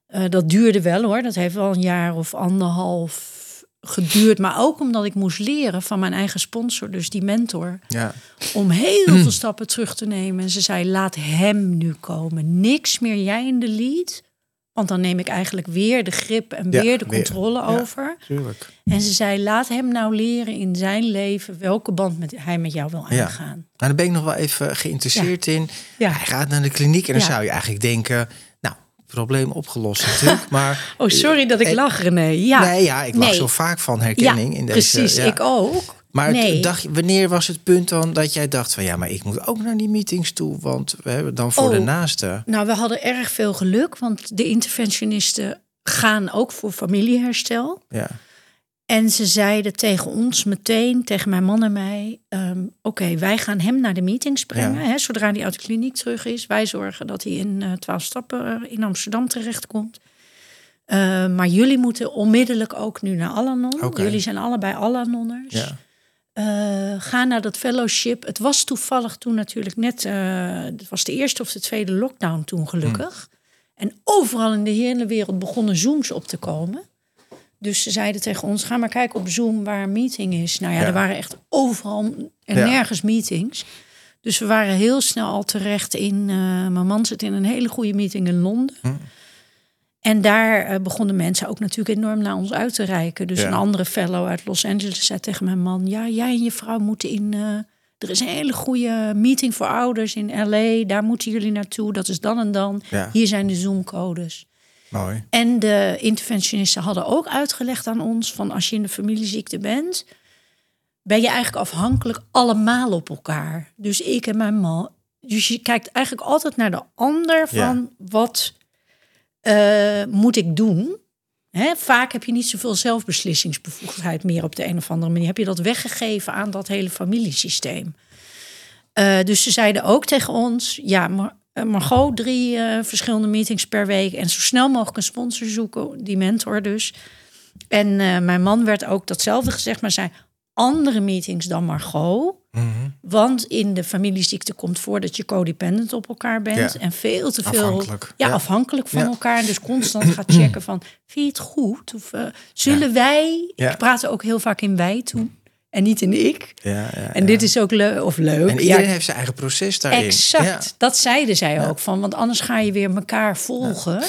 Eh, dat duurde wel hoor. Dat heeft wel een jaar of anderhalf geduurd. Maar ook omdat ik moest leren van mijn eigen sponsor, dus die mentor, ja, om heel veel stappen terug te nemen. En ze zei: laat hem nu komen. Niks meer jij in de lead. Want dan neem ik eigenlijk weer de grip en Ja, weer de controle Ja. over. tuurlijk. En ze zei: laat hem nou leren in zijn leven welke band met, hij met jou wil Ja. aangaan. Nou, dan ben ik nog wel even geïnteresseerd in. Ja. Hij gaat naar de kliniek en dan Ja. zou je eigenlijk denken... Probleem opgelost natuurlijk. Maar Oh, sorry dat ik Eh, lach, René. Ja, nee, ja, ik lach Nee. zo vaak van herkenning in deze... precies. ja. Ik ook. Maar Nee. dacht, wanneer was het punt dan dat jij dacht van... ja, maar ik moet ook naar die meetings toe, want we hebben dan voor Oh. de naaste. Nou, we hadden erg veel geluk, want de interventionisten gaan ook voor familieherstel. Ja, En ze zeiden tegen ons meteen, tegen mijn man en mij: ehm, Oké, wij gaan hem naar de meetings brengen. Ja. Hè, zodra hij uit de kliniek terug is. Wij zorgen dat hij in eh 12 stappen eh, in Amsterdam terechtkomt. Eh, maar jullie moeten onmiddellijk ook nu naar Alanon. Jullie zijn allebei Alanonners. ja, Eh, ga naar dat fellowship. Het was toevallig toen natuurlijk net, het was de eerste of de tweede lockdown toen gelukkig. En overal in de hele wereld begonnen Zooms op te komen. Dus ze zeiden tegen ons, ga maar kijken op Zoom waar een meeting is. Nou ja, Ja. er waren echt overal en Ja. nergens meetings. Dus we waren heel snel al terecht in, eh, mijn man zit in een hele goede meeting in Londen. Hm. En daar eh, begonnen mensen ook natuurlijk enorm naar ons uit te reiken. Dus Ja. een andere fellow uit Los Angeles zei tegen mijn man: Ja, jij en je vrouw moeten in. eh, er is een hele goede meeting voor ouders in LA. Daar moeten jullie naartoe. Dat is dan en dan. Hier zijn de Zoom-codes. Mooi. En de interventionisten hadden ook uitgelegd aan ons: van als je in de familieziekte bent, ben je eigenlijk afhankelijk allemaal op elkaar. Dus ik en mijn man. Dus je kijkt eigenlijk altijd naar de ander van wat eh, moet ik doen. Vaak heb je niet zoveel zelfbeslissingsbevoegdheid meer op de een of andere manier. Heb je dat weggegeven aan dat hele familiesysteem. Eh, dus ze zeiden ook tegen ons: ja, maar. Eh, Margot, drie eh, verschillende meetings per week. En zo snel mogelijk een sponsor zoeken, die mentor dus. En eh, mijn man werd ook datzelfde gezegd, maar zei andere meetings dan Margot. Mhm. Want in de familieziekte komt voor dat je codependent op elkaar bent. Ja. En veel te veel Afhankelijk. Ja, Ja. afhankelijk van Ja. elkaar. Dus constant gaat checken van, vind je het goed? Of zullen wij... Ik praat ook heel vaak in wij toen. En niet in ik. Ja, ja, En dit is ook leuk. Of leuk. En iedereen heeft zijn eigen proces daarin. exact. Dat zeiden zij ook. Van, want anders ga je weer elkaar volgen.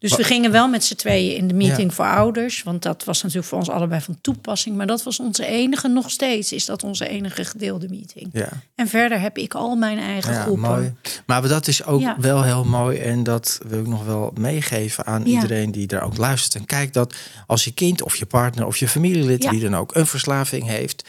Dus we gingen wel met z'n tweeën in de meeting Ja. voor ouders. Want dat was natuurlijk voor ons allebei van toepassing. Maar dat was onze enige, nog steeds is dat onze enige gedeelde meeting. Ja. En verder heb ik al mijn eigen Ja, groepen. mooi. Maar dat is ook Ja. wel heel mooi. En dat wil ik nog wel meegeven aan iedereen die daar ook luistert en kijkt. Dat als je kind of je partner of je familielid, die dan ook een verslaving heeft.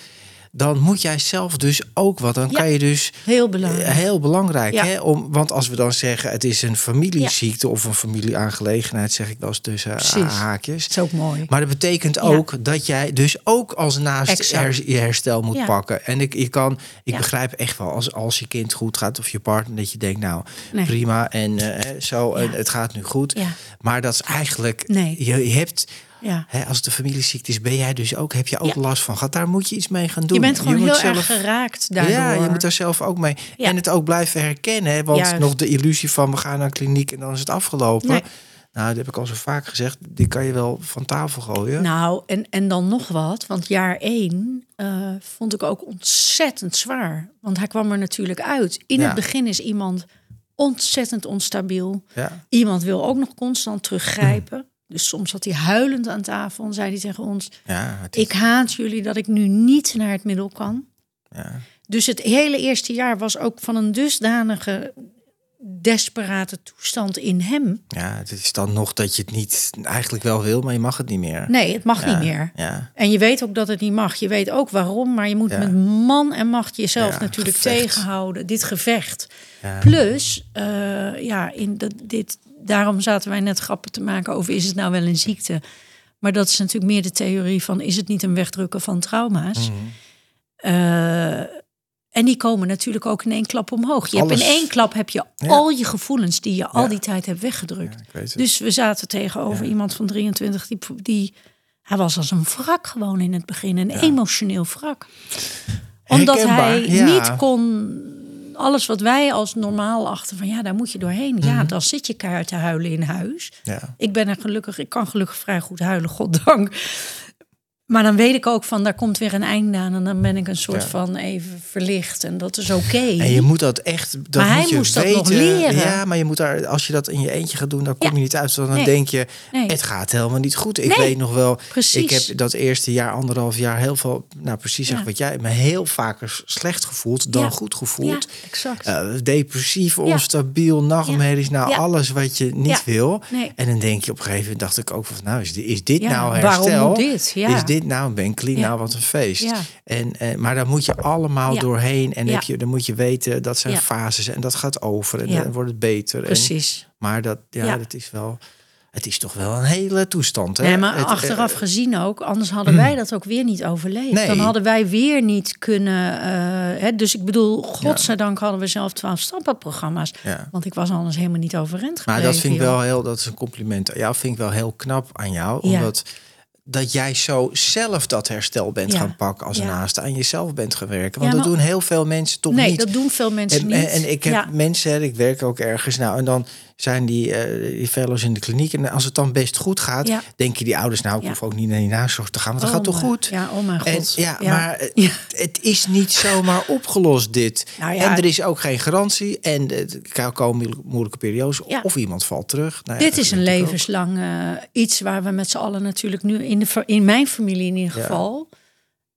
Dan moet jij zelf dus ook wat. Dan Ja. kan je dus Heel belangrijk. Eh, Heel belangrijk, Ja. hè? Om, want als we dan zeggen het is een familieziekte of een familieaangelegenheid, zeg ik wel eens tussen Precies. haakjes. Dat is ook mooi. Maar dat betekent ook dat jij dus ook als naast her- je herstel moet pakken. En ik, je kan, ik begrijp echt wel als, als je kind goed gaat of je partner, dat je denkt, nou Nee. prima en eh, zo, en het gaat nu goed. Maar dat is eigenlijk, Nee. je hebt, Ja. hè, als het een familieziekte is, ben jij dus ook, heb je ook Ja. last van gehad. Daar moet je iets mee gaan doen. Je bent gewoon heel zelf- erg geraakt daardoor. ja, je moet daar zelf ook mee. Ja. En het ook blijven herkennen. Hè? Want Juist. nog de illusie van we gaan naar een kliniek en dan is het afgelopen. Nee. Nou, dat heb ik al zo vaak gezegd. Die kan je wel van tafel gooien. Nou, en, en dan nog wat. Want jaar één eh, vond ik ook ontzettend zwaar. Want hij kwam er natuurlijk uit. In Ja. het begin is iemand ontzettend onstabiel. Ja. Iemand wil ook nog constant teruggrijpen. Dus soms zat hij huilend aan tafel en zei hij tegen ons... Ja, is- ik haat jullie dat ik nu niet naar het middel kan. ja. Dus het hele eerste jaar was ook van een dusdanige desperate toestand in hem. ja, het is dan nog dat je het niet eigenlijk wel wil, maar je mag het niet meer. Nee, het mag Ja, niet meer. Ja, En je weet ook dat het niet mag. Je weet ook waarom, maar je moet Ja. met man en macht jezelf natuurlijk gevecht. tegenhouden. Dit gevecht. Plus, eh, ja, in dat, dit, daarom zaten wij net grappen te maken over is het nou wel een ziekte. Maar dat is natuurlijk meer de theorie van is het niet een wegdrukken van trauma's. Mhm. Eh, en die komen natuurlijk ook in één klap omhoog. Je hebt in één klap heb je Ja. al je gevoelens die je al die tijd hebt weggedrukt. Dus we zaten tegenover iemand van 23 die, die hij was als een wrak gewoon in het begin, een emotioneel wrak. Omdat Herkenbaar, hij niet kon alles wat wij als normaal achten van ja, daar moet je doorheen. Mhm. Ja, dan zit je keihard te huilen in huis. ja. Ik ben er gelukkig, ik kan gelukkig vrij goed huilen, goddank. Maar dan weet ik ook van, daar komt weer een einde aan. En dan ben ik een soort Ja. van even verlicht. En dat is oké. En je moet dat echt. Dat Maar hij moet je moest dat weten. nog leren. Ja, maar je moet daar, als je dat in je eentje gaat doen, dan kom Ja. je niet uit. Dan Nee. denk je, Nee. het gaat helemaal niet goed. Ik Nee. weet nog wel, Precies. ik heb dat eerste jaar, anderhalf jaar, heel veel, nou precies zeg Ja. wat jij, me heel vaker slecht gevoeld dan goed Ja, gevoeld. exact. Eh, depressief, onstabiel, nachtmerries, nou alles wat je niet wil. En dan denk je op een gegeven moment, dacht ik ook van, nou is dit, is dit Ja, nou waarom herstel? moet dit? Ja. Is dit nou een Bentley? Nou wat een feest. En, eh, maar daar moet je allemaal doorheen. En heb je, dan moet je weten, dat zijn fases en dat gaat over. En dan wordt het beter. En, Precies. maar dat, ja, dat is wel... Het is toch wel een hele toestand. Hè? Nee, maar Het, achteraf eh, gezien ook, anders hadden wij dat ook weer niet overleefd. Nee. Dan hadden wij weer niet kunnen. eh, hè, dus ik bedoel, godzijdank hadden we zelf twaalf stappenprogramma's. Ja. Want ik was anders helemaal niet overeind Maar gebleven. dat vind ik wel heel, dat is een compliment. Ja, vind ik wel heel knap aan jou. Ja. Dat jij zo zelf dat herstel bent Ja. gaan pakken als Ja. naast aan jezelf bent gaan werken. Want Ja, dat doen heel veel mensen toch Nee, niet. dat doen veel mensen En, niet. en, en ik heb mensen, ik werk ook ergens. Nou, en dan zijn die, die fellows in de kliniek. En als het dan best goed gaat, Ja. denken die ouders, nou, ik hoef ook niet naar die nazorg te gaan, want dat Oh gaat toch mijn- goed? Ja, oh mijn En, god. ja, maar het, is niet zomaar opgelost, dit. Nou. En er is ook geen garantie. En er komen moeilijke periodes. Of iemand valt terug. Nou Dit is een levenslang eh, iets waar we met z'n allen natuurlijk nu in, de, in mijn familie in ieder geval.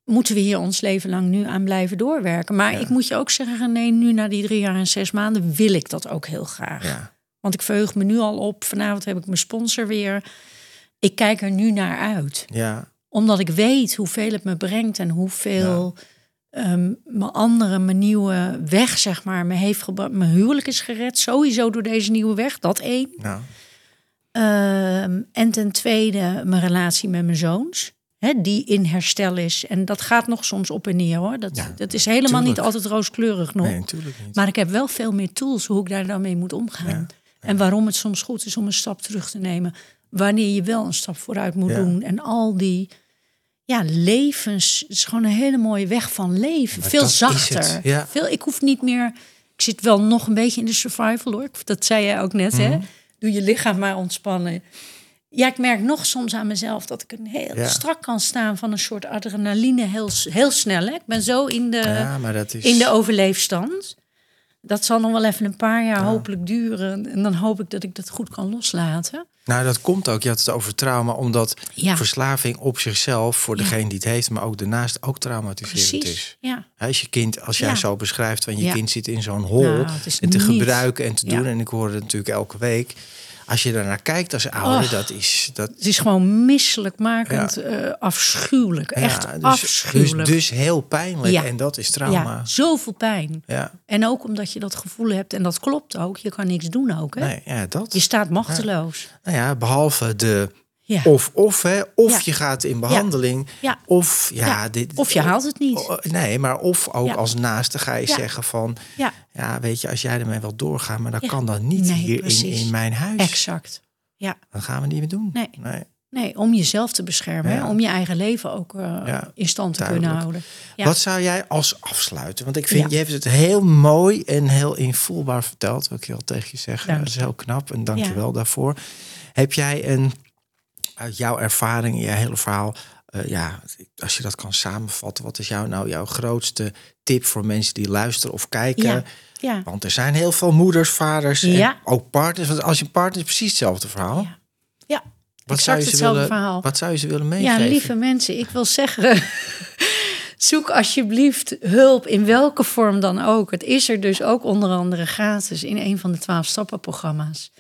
Moeten we hier ons leven lang nu aan blijven doorwerken. Maar ik moet je ook zeggen, nee, nu na die drie jaar en zes maanden wil ik dat ook heel graag. Ja. Want ik verheug me nu al op. Vanavond heb ik mijn sponsor weer. Ik kijk er nu naar uit. Ja, Omdat ik weet hoeveel het me brengt en hoeveel ehm, mijn andere, mijn nieuwe weg, zeg maar, me heeft gebracht. Mijn huwelijk is gered, sowieso door deze nieuwe weg. Dat één. nou, Ehm, en ten tweede mijn relatie met mijn zoons. Hè, die in herstel is. En dat gaat nog soms op en neer hoor. Dat, Ja, dat is helemaal niet altijd rooskleurig nog. nee, natuurlijk niet. Maar ik heb wel veel meer tools hoe ik daar dan mee moet omgaan. En waarom het soms goed is om een stap terug te nemen. Wanneer je wel een stap vooruit moet doen. En al die ja, levens. Het is gewoon een hele mooie weg van leven. Maar Veel zachter. ja. Veel, ik hoef niet meer. Ik zit wel nog een beetje in de survival hoor. Dat zei jij ook net. Hè? Mhm. Doe je lichaam maar ontspannen. Ja, ik merk nog soms aan mezelf dat ik een heel Ja. strak kan staan van een soort adrenaline heel, heel snel. Hè? Ik ben zo in de, ja, maar dat is... in de overleefstand. Dat zal nog wel even een paar jaar hopelijk duren. En dan hoop ik dat ik dat goed kan loslaten. Nou, dat komt ook. Je had het over trauma, omdat Ja. verslaving op zichzelf voor Ja. degene die het heeft, maar ook daarnaast ook traumatiserend Precies. is. Ja. Als je kind, als jij zo beschrijft, van je kind zit in zo'n hol Nou, en te niet- gebruiken en te doen, en ik hoor het natuurlijk elke week. Als je daarnaar kijkt als ouder, dat is dat. Het is gewoon misselijkmakend, eh, afschuwelijk. Echt ja, dus, afschuwelijk. Dus, dus heel pijnlijk Ja. en dat is trauma. ja, zoveel pijn. Ja, En ook omdat je dat gevoel hebt, en dat klopt ook, je kan niks doen ook. Hè? nee, ja dat. Je staat machteloos. Nou ja, behalve de Ja. of-of, hè. Of Ja. je gaat in behandeling, Ja. of ja, dit, Of je haalt het niet. Oh, Nee, maar of ook als naaste ga je zeggen van... Ja. weet je, als jij ermee wil doorgaan... maar dan Ja. kan dat niet Nee, hier in, precies. in mijn huis. Exact. Ja. Dat gaan we niet meer doen. Nee. nee. Nee, om jezelf te beschermen. Om je eigen leven ook eh, in stand te duidelijk. kunnen houden. Wat zou jij als afsluiten? Want ik vind, je hebt het heel mooi en heel invoelbaar verteld. Wil ik heel tegen je zeggen. Dank Dat is heel knap en dank je wel daarvoor. Heb jij een, uit jouw ervaring, je hele verhaal... eh, ja, als je dat kan samenvatten, wat is jou nou jouw grootste tip voor mensen die luisteren of kijken? Ja. Ja. Want er zijn heel veel moeders, vaders en Ja. ook partners. Want als je partner is precies hetzelfde verhaal. Ja. Ja. Wat zou, je ze willen, verhaal. wat zou je ze willen Ja, meegeven? lieve mensen, ik wil zeggen, zoek alsjeblieft hulp in welke vorm dan ook. Het is er dus ook onder andere gratis in een van de twaalf stappenprogramma's.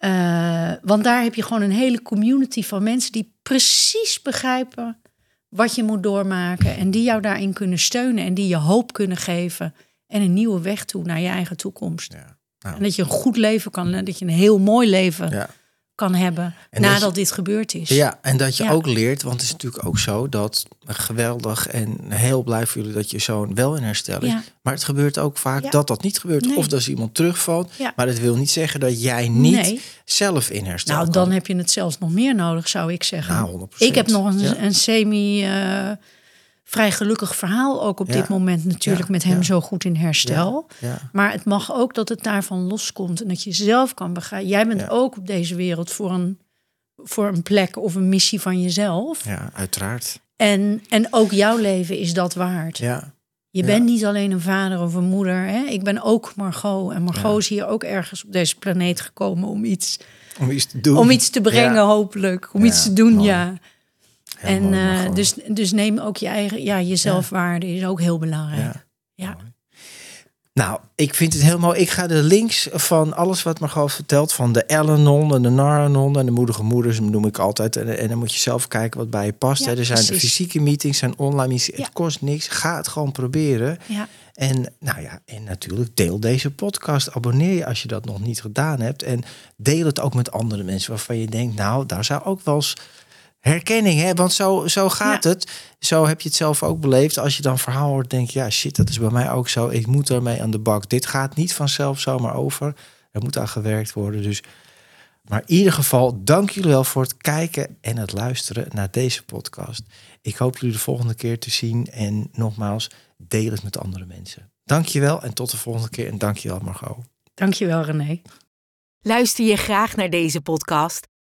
Eh, want daar heb je gewoon een hele community van mensen die precies begrijpen wat je moet doormaken en die jou daarin kunnen steunen en die je hoop kunnen geven en een nieuwe weg toe naar je eigen toekomst. Ja. Nou. En dat je een goed leven kan, dat je een heel mooi leven Ja. Kan hebben En dat nadat dit gebeurd is. ja, en dat je Ja. ook leert, want het is natuurlijk ook zo dat geweldig en heel blij voor jullie dat je zoon wel in herstel is. Ja. Maar het gebeurt ook vaak Ja. dat dat niet gebeurt. Nee. Of dat iemand terugvalt. Ja. Maar dat wil niet zeggen dat jij niet Nee. zelf in herstel Nou, kan. dan heb je het zelfs nog meer nodig, zou ik zeggen. Nou, 100%. Ik heb nog een, een semi eh, vrij gelukkig verhaal ook op Ja. dit moment natuurlijk Ja, met hem ja. zo goed in herstel. Maar het mag ook dat het daarvan loskomt en dat je zelf kan begrijpen. Jij bent ook op deze wereld voor een, voor een plek of een missie van jezelf. ja, uiteraard. En, en ook jouw leven is dat waard. Ja. Je bent niet alleen een vader of een moeder. Hè? Ik ben ook Margot. En Margot is hier ook ergens op deze planeet gekomen om iets, Om iets te doen. om iets te brengen, hopelijk. Om iets te doen, mooi. ja. En eh, dus, dus neem ook je eigen, ja, je zelfwaarde is ook heel belangrijk. Ja. Nou, ik vind het heel mooi. Ik ga de links van alles wat Margot vertelt, van de Elanon en de Naranon en de moedige moeders, noem ik altijd. En, en dan moet je zelf kijken wat bij je past. Ja. Er zijn precies. fysieke meetings, zijn online meetings. Ja. Het kost niks. Ga het gewoon proberen. Ja. En nou ja, en natuurlijk deel deze podcast. Abonneer je als je dat nog niet gedaan hebt. En deel het ook met andere mensen waarvan je denkt, nou, daar zou ook wel eens herkenning, hè? Want zo, zo gaat Ja. het. Zo heb je het zelf ook beleefd. Als je dan verhaal hoort, denk je, ja, shit, dat is bij mij ook zo. Ik moet ermee aan de bak. Dit gaat niet vanzelf zomaar over. Er moet aan gewerkt worden. Dus, maar in ieder geval, dank jullie wel voor het kijken en het luisteren naar deze podcast. Ik hoop jullie de volgende keer te zien. En nogmaals, deel het met andere mensen. Dank je wel en tot de volgende keer. En dank je wel, Margot. Dankjewel, René. Luister je graag naar deze podcast?